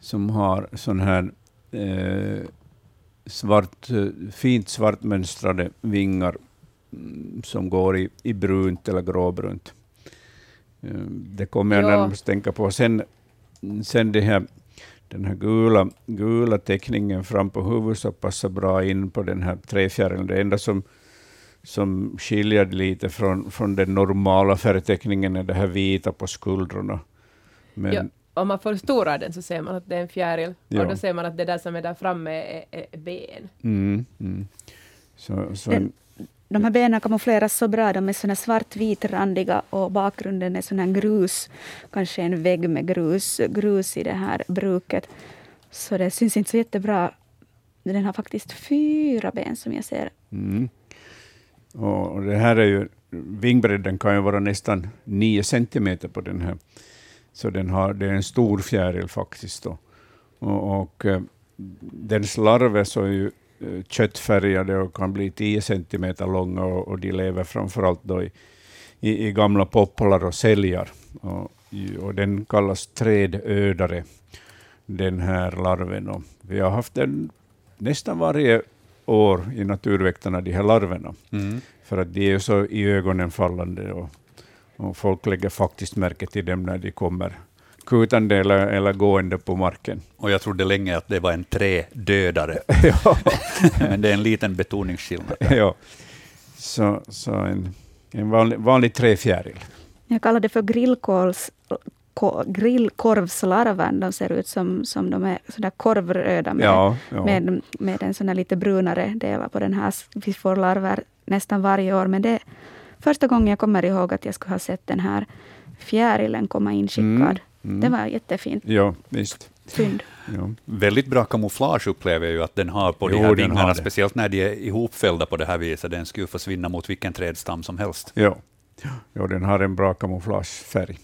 som har sån här eh, svart, eh, fint svartmönstrade vingar mm, som går i, i brunt eller gråbrunt. Eh, Det kommer jag Ja. närmast tänka på. Sen, sen det här, den här gula, gula teckningen fram på huvudet så passar bra in på den här träfjärilen. Det enda som, som skiljer lite från, från den normala färgteckningen är det här vita på skuldrorna. Men, Ja, om man förstorar den så ser man att det är en fjäril. Ja. Och då ser man att det där som är där framme är, är, ben. mm, mm. Så, så en, de här benen kamoufleras så bra. De är såna svartvitrandiga och bakgrunden är sån här grus. Kanske en vägg med grus, grus i det här bruket. Så det syns inte så jättebra. Den har faktiskt fyra ben som jag ser. mm. och, det här är ju, vingbredden kan ju vara nästan nio centimeter på den här. Så den har, det är en stor fjäril faktiskt. Då. Och, och eh, dens larver så är ju köttfärgade och kan bli 10 centimeter långa och, och de lever framförallt då i, i, i gamla popplar och säljar. Och, och den kallas trädödare, den här larven. Och vi har haft den nästan varje år i Naturväktarna, de här larverna. Mm. För att de är så i ögonen fallande och, och folk lägger faktiskt märke till dem när de kommer kutande eller, eller gående på marken. Och jag trodde länge att det var en trädödare, men det är en liten betoningsskillnad. ja. Så, så en, en vanlig, vanlig träfjäril. Jag kallar det för grillkåls, ko, grillkorvslarven. De ser ut som, som de är sådär korvröda med, Ja, ja. med, med en sån här lite brunare del på den här. Vi får larver nästan varje år. Men det är första gången jag kommer ihåg att jag skulle ha sett den här fjärilen komma inskickad. Mm, mm. Det var jättefint. Ja, visst. Synd. Ja. Väldigt bra kamouflage upplever jag ju att den har på de Jo, här den vingarna, speciellt när de är ihopfällda på det här viset. Den skulle försvinna mot vilken trädstam som helst. Ja. ja, den har en bra kamouflagefärg.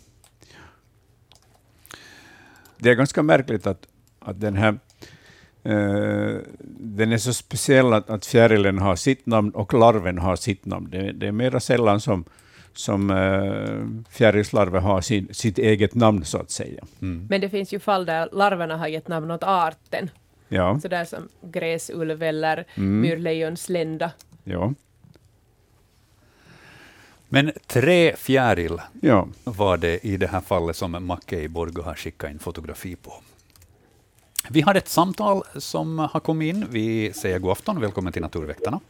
Det är ganska märkligt att, att den här eh, den är så speciell att, att fjärilen har sitt namn och larven har sitt namn. Det, det är mera sällan som, som uh, fjärilslarver har sin, sitt eget namn, så att säga. Mm. Men det finns ju fall där larverna har gett namn åt arten. Ja, Sådär som gräsulv eller Mm. myrlejonslända. ja, Men träfjäril ja. var det i det här fallet som Macke i Borgå har skickat in fotografi på. Vi har ett samtal som har kommit in. Vi säger god afton och välkommen till Naturväktarna.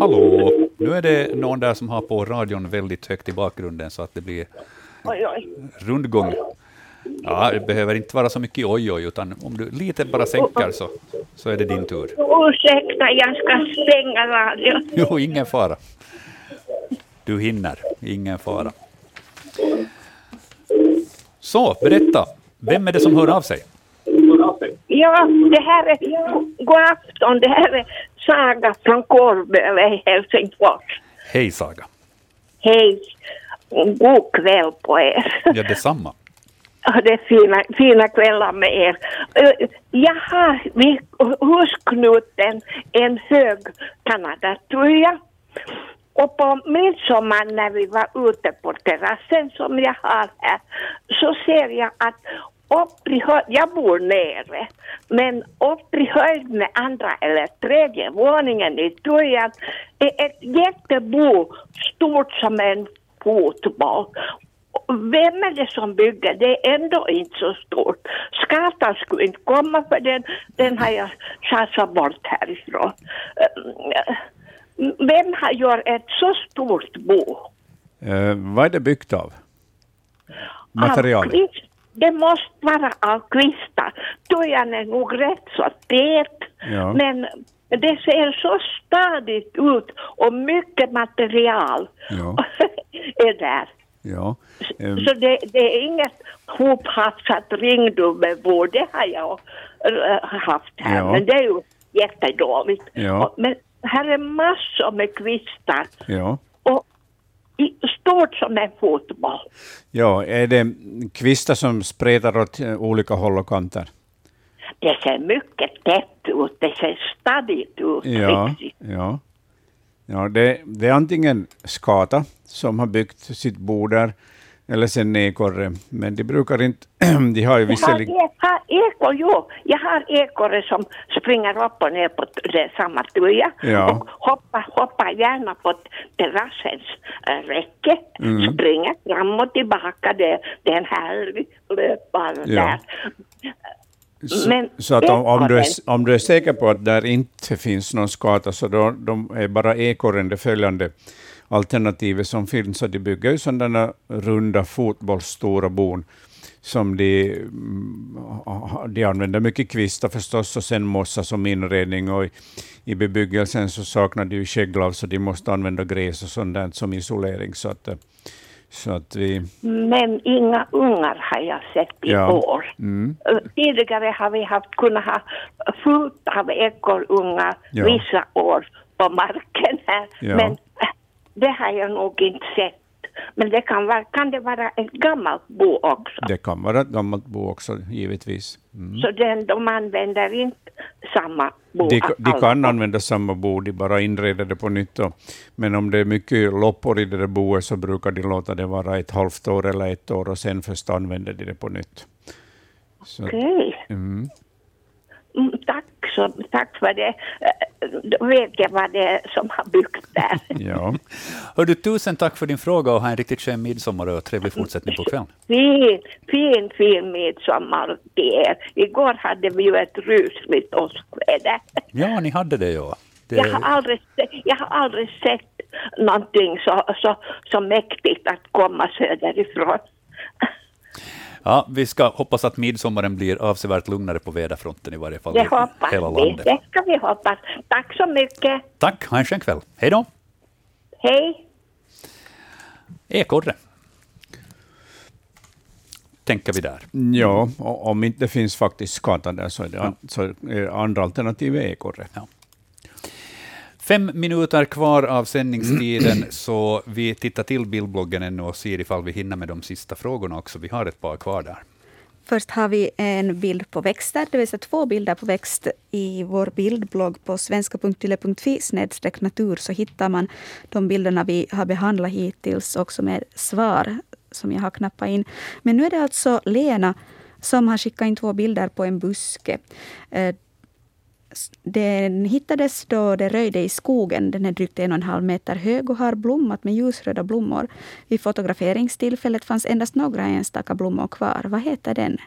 Hallå! Nu är det någon där som har på radion väldigt högt i bakgrunden så att det blir Oj, oj. rundgång. Ja, det behöver inte vara så mycket oj oj, utan om du lite bara sänker så, så är det din tur. Ursäkta, jag ska stänga radion. Jo, ingen fara. Du hinner, ingen fara. Så, berätta. Vem är det som hör av sig? Ja, det här är god afton. Det här är Saga från Kårböle i Helsingfors. Hej Saga. Hej. God kväll på er. Ja, detsamma. Ja, det är fina, fina kvällar med er. Jag har vid husknuten en hög Kanadatröja. Och på midsommar när vi var ute på terrassen som jag har här så ser jag att upp i jag bor nere, men upp i höjd med andra eller tredje våningen i tröjan är ett jättebo stort som en fotboll. Vem är det som bygger? Det är ändå inte så stort. Skatan skulle inte komma för den, den har jag chansat bort härifrån. Eh, Vem har gjort ett så stort bo? Eh, vad är det byggt av? Material? Av kvist. Det måste vara av kvistar. Tröjan är nog rätt så tät, Ja. men det ser så stadigt ut och mycket material Ja. är där. ja. Eh, Så det, det är inget hophafsat ringdubbelbord, det har jag eh, haft här, Ja. men det är ju jättedåligt. Ja. Men här är massor med kvistar ja. Stort som en fotboll. ja, är det kvistar som spretar åt eh, olika håll och kanter? Det ser mycket tätt ut, det ser stadigt ut. Ja, riktigt. ja. ja det, det är antingen skata som har byggt sitt bo där, eller sen ekorre. Men de brukar inte... de har ju visserligen... jag har ekor, jo. Jag har ekorre som springer upp och ner på det samma tröja Ja. och hoppar, hoppar gärna på terrassens äh, räcke. Mm. Springer fram och tillbaka, det, det är en härlig löpbana Ja. där. Så, Men så att om, om, du är, om du är säker på att där inte finns någon skata, så då de är bara ekorren det följande alternativet som finns. Så de bygger ju sådana runda fotbollsstora bon som de, mm, de använder mycket kvistar förstås och sen mossa som inredning och i, i bebyggelsen så saknar de ju skägglav så de måste använda gräs och sånt där som isolering. Så att, så att vi... Men inga ungar har jag sett i Ja. år. Mm. Tidigare har vi haft, kunnat ha fullt av ekorrungar Ja. vissa år på marken här. Ja. Men det har jag nog inte sett. Men det kan, vara, kan det vara ett gammalt bo också? Det kan vara ett gammalt bo också, givetvis. Mm. Så den, de använder inte samma bo? De, de alla kan använda samma bo, de bara inreder det på nytt. Då. Men om det är mycket loppor i det där boet så brukar de låta det vara ett halvt år eller ett år och sen först använder de det på nytt. Okej. mm. Mm, tack, så, tack för det. Då vet jag vad det är som har byggt där. ja. Hör du, tusen tack för din fråga och ha en riktigt skön midsommar och trevlig fortsättning på kvällen. Fin, fin, fin midsommar till er. Igår hade vi ju ett rusligt åskväder. Ja, ni hade det ja. Det, Jag har aldrig, jag har aldrig sett någonting så, så, så mäktigt att komma söderifrån. Ja, vi ska hoppas att midsommaren blir avsevärt lugnare på väderfronten i varje fall Det i hoppas hela vi. landet. Det ska vi hoppas. Tack så mycket. Tack, ha en skön kväll. Hej då! Hej. Ekorre. Tänker vi där. ja, och om inte det finns faktiskt skata där så är, det, an- så är andra alternativ är ekorre. Ja. Fem minuter kvar av sändningstiden, så vi tittar till bildbloggen ännu och ser ifall vi hinner med de sista frågorna också. Vi har ett par kvar där. Först har vi en bild på växter, det vill säga två bilder på växt. I vår bildblogg på svenska.yle.fi natur så hittar man de bilderna vi har behandlat hittills också med svar som jag har knappat in. Men nu är det alltså Lena som har skickat in två bilder på en buske. Eh, den hittades då det röjde i skogen. Den är drygt en och en halv meter hög och har blommat med ljusröda blommor. Vid fotograferingstillfället fanns endast några enstaka blommor kvar. Vad heter den?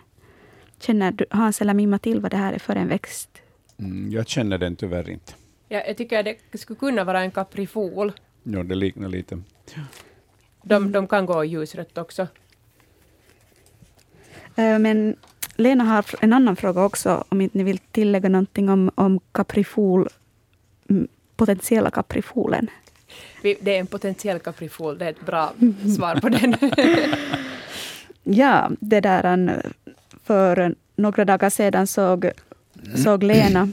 Känner du, Hans eller Mimma till vad det här är för en växt? Mm, jag känner den tyvärr inte. Ja, jag tycker att det skulle kunna vara en kaprifol. Ja, det liknar lite. De, de kan gå ljusrött också. Men Lena har en annan fråga också, om inte ni vill tillägga någonting om, om kaprifol, mm, potentiella kaprifolen. Det är en potentiell kaprifol, det är ett bra svar på den. Ja, det där en, för några dagar sedan såg, såg Lena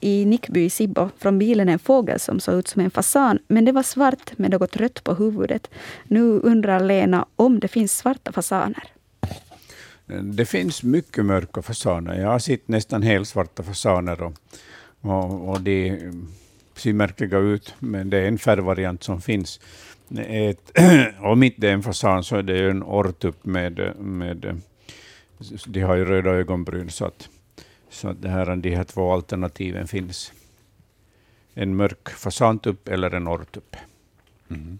i Nickby i Sibbo från bilen en fågel som såg ut som en fasan, men det var svart med något rött på huvudet. Nu undrar Lena om det finns svarta fasaner. Det finns mycket mörka fasaner. Jag har sett nästan helsvarta fasaner och, och, och de ser märkliga ut, men det är en färgvariant som finns. Det Ett, om inte det är en fasan så är det en orrtupp med, med de har ju röda ögonbryn, så att, så att det här, de här två alternativen finns. En mörk fasantupp eller en orrtupp. Mm.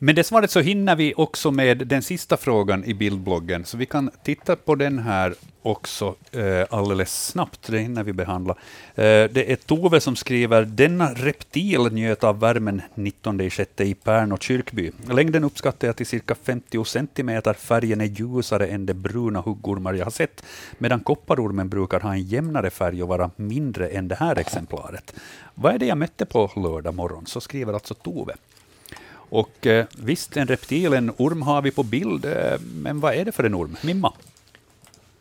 Med det svaret så hinner vi också med den sista frågan i bildbloggen, så vi kan titta på den här också eh, alldeles snabbt. Det hinner vi behandla. Eh, det är Tove som skriver ”Denna reptil njöt av värmen 19 i sjätte i Pärno kyrkby. Längden uppskattar jag till cirka 50 centimeter. Färgen är ljusare än de bruna huggormar jag har sett, medan kopparormen brukar ha en jämnare färg och vara mindre än det här exemplaret. Vad är det jag mötte på lördag morgon?” Så skriver alltså Tove. Och eh, visst, en reptil, en orm har vi på bild, eh, men vad är det för en orm? Mimma?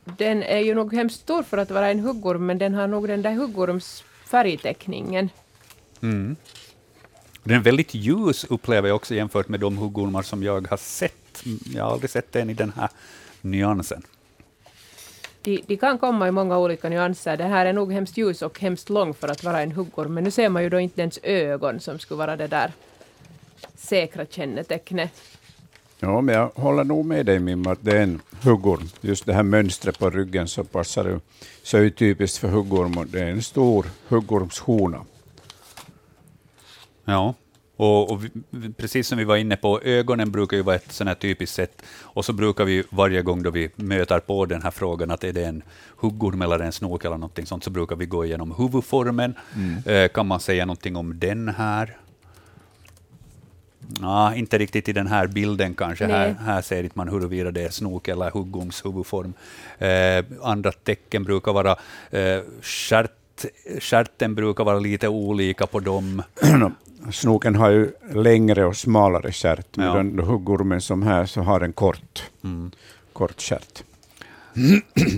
Den är ju nog hemskt stor för att vara en huggorm, men den har nog den där huggorms färgteckningen. Mm. Den är väldigt ljus upplever jag också jämfört med de huggormar som jag har sett. Jag har aldrig sett en i den här nyansen. De, de kan komma i många olika nyanser. Det här är nog hemskt ljus och hemskt lång för att vara en huggorm, men nu ser man ju då inte ens ögon som skulle vara det där säkra kännetecknet. Ja, men jag håller nog med dig Mimma, att det är en huggorm. Just det här mönstret på ryggen så passar det, så är det typiskt för huggorm. och Det är en stor huggormshona. Ja, och, och vi, precis som vi var inne på, ögonen brukar ju vara ett sånt här typiskt sätt. Och så brukar vi varje gång då vi möter på den här frågan, att är det en huggorm eller en snok eller någonting sånt, så brukar vi gå igenom huvudformen. Mm. Eh, kan man säga någonting om den här? Ja, inte riktigt i den här bilden kanske. Nej. Här, här ser man huruvida det är snok eller huggorms huvudform. Eh, andra tecken brukar vara eh, stjärt, stjärten brukar vara lite olika på dem. Snoken har ju längre och smalare stjärt, Ja. medan huggormen som här så har en kort, Mm. kort stjärt.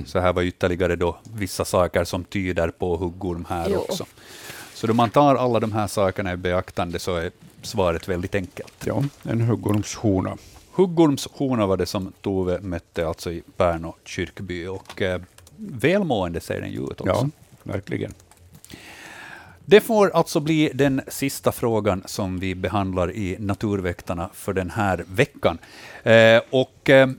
Så här var ytterligare då vissa saker som tyder på huggorm här Jo. också. Så då man tar alla de här sakerna i beaktande så är svaret väldigt enkelt. Ja, en huggormshona. Huggormshona var det som Tove mötte alltså i Pärno kyrkby och eh, välmående ser den ju ut också. Ja, verkligen. Det får alltså bli den sista frågan som vi behandlar i Naturväktarna för den här veckan. Eh, och eh,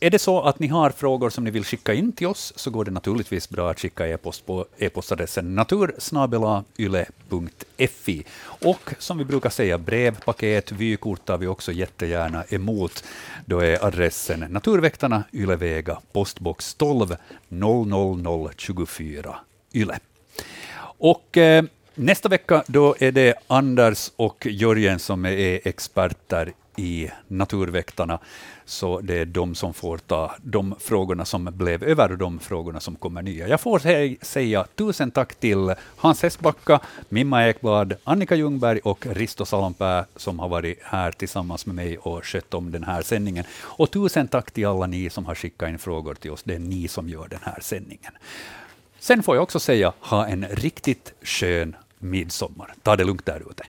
är det så att ni har frågor som ni vill skicka in till oss, så går det naturligtvis bra att skicka e-post på e-postadressen natursnabelayle.fi. Och som vi brukar säga, brev, paket, vykort tar vi också jättegärna emot. Då är adressen Naturväktarna, Ylevega, postbox 12 00024 Yle. Och eh, nästa vecka då är det Anders och Jörgen som är experter i Naturväktarna. Så det är de som får ta de frågorna som blev över och de frågorna som kommer nya. Jag får säga tusen tack till Hans Hessbacka, Mimma Ekblad, Annika Ljungberg och Risto Salonpää som har varit här tillsammans med mig och skött om den här sändningen. Och tusen tack till alla ni som har skickat in frågor till oss. Det är ni som gör den här sändningen. Sen får jag också säga, ha en riktigt skön midsommar. Ta det lugnt där ute.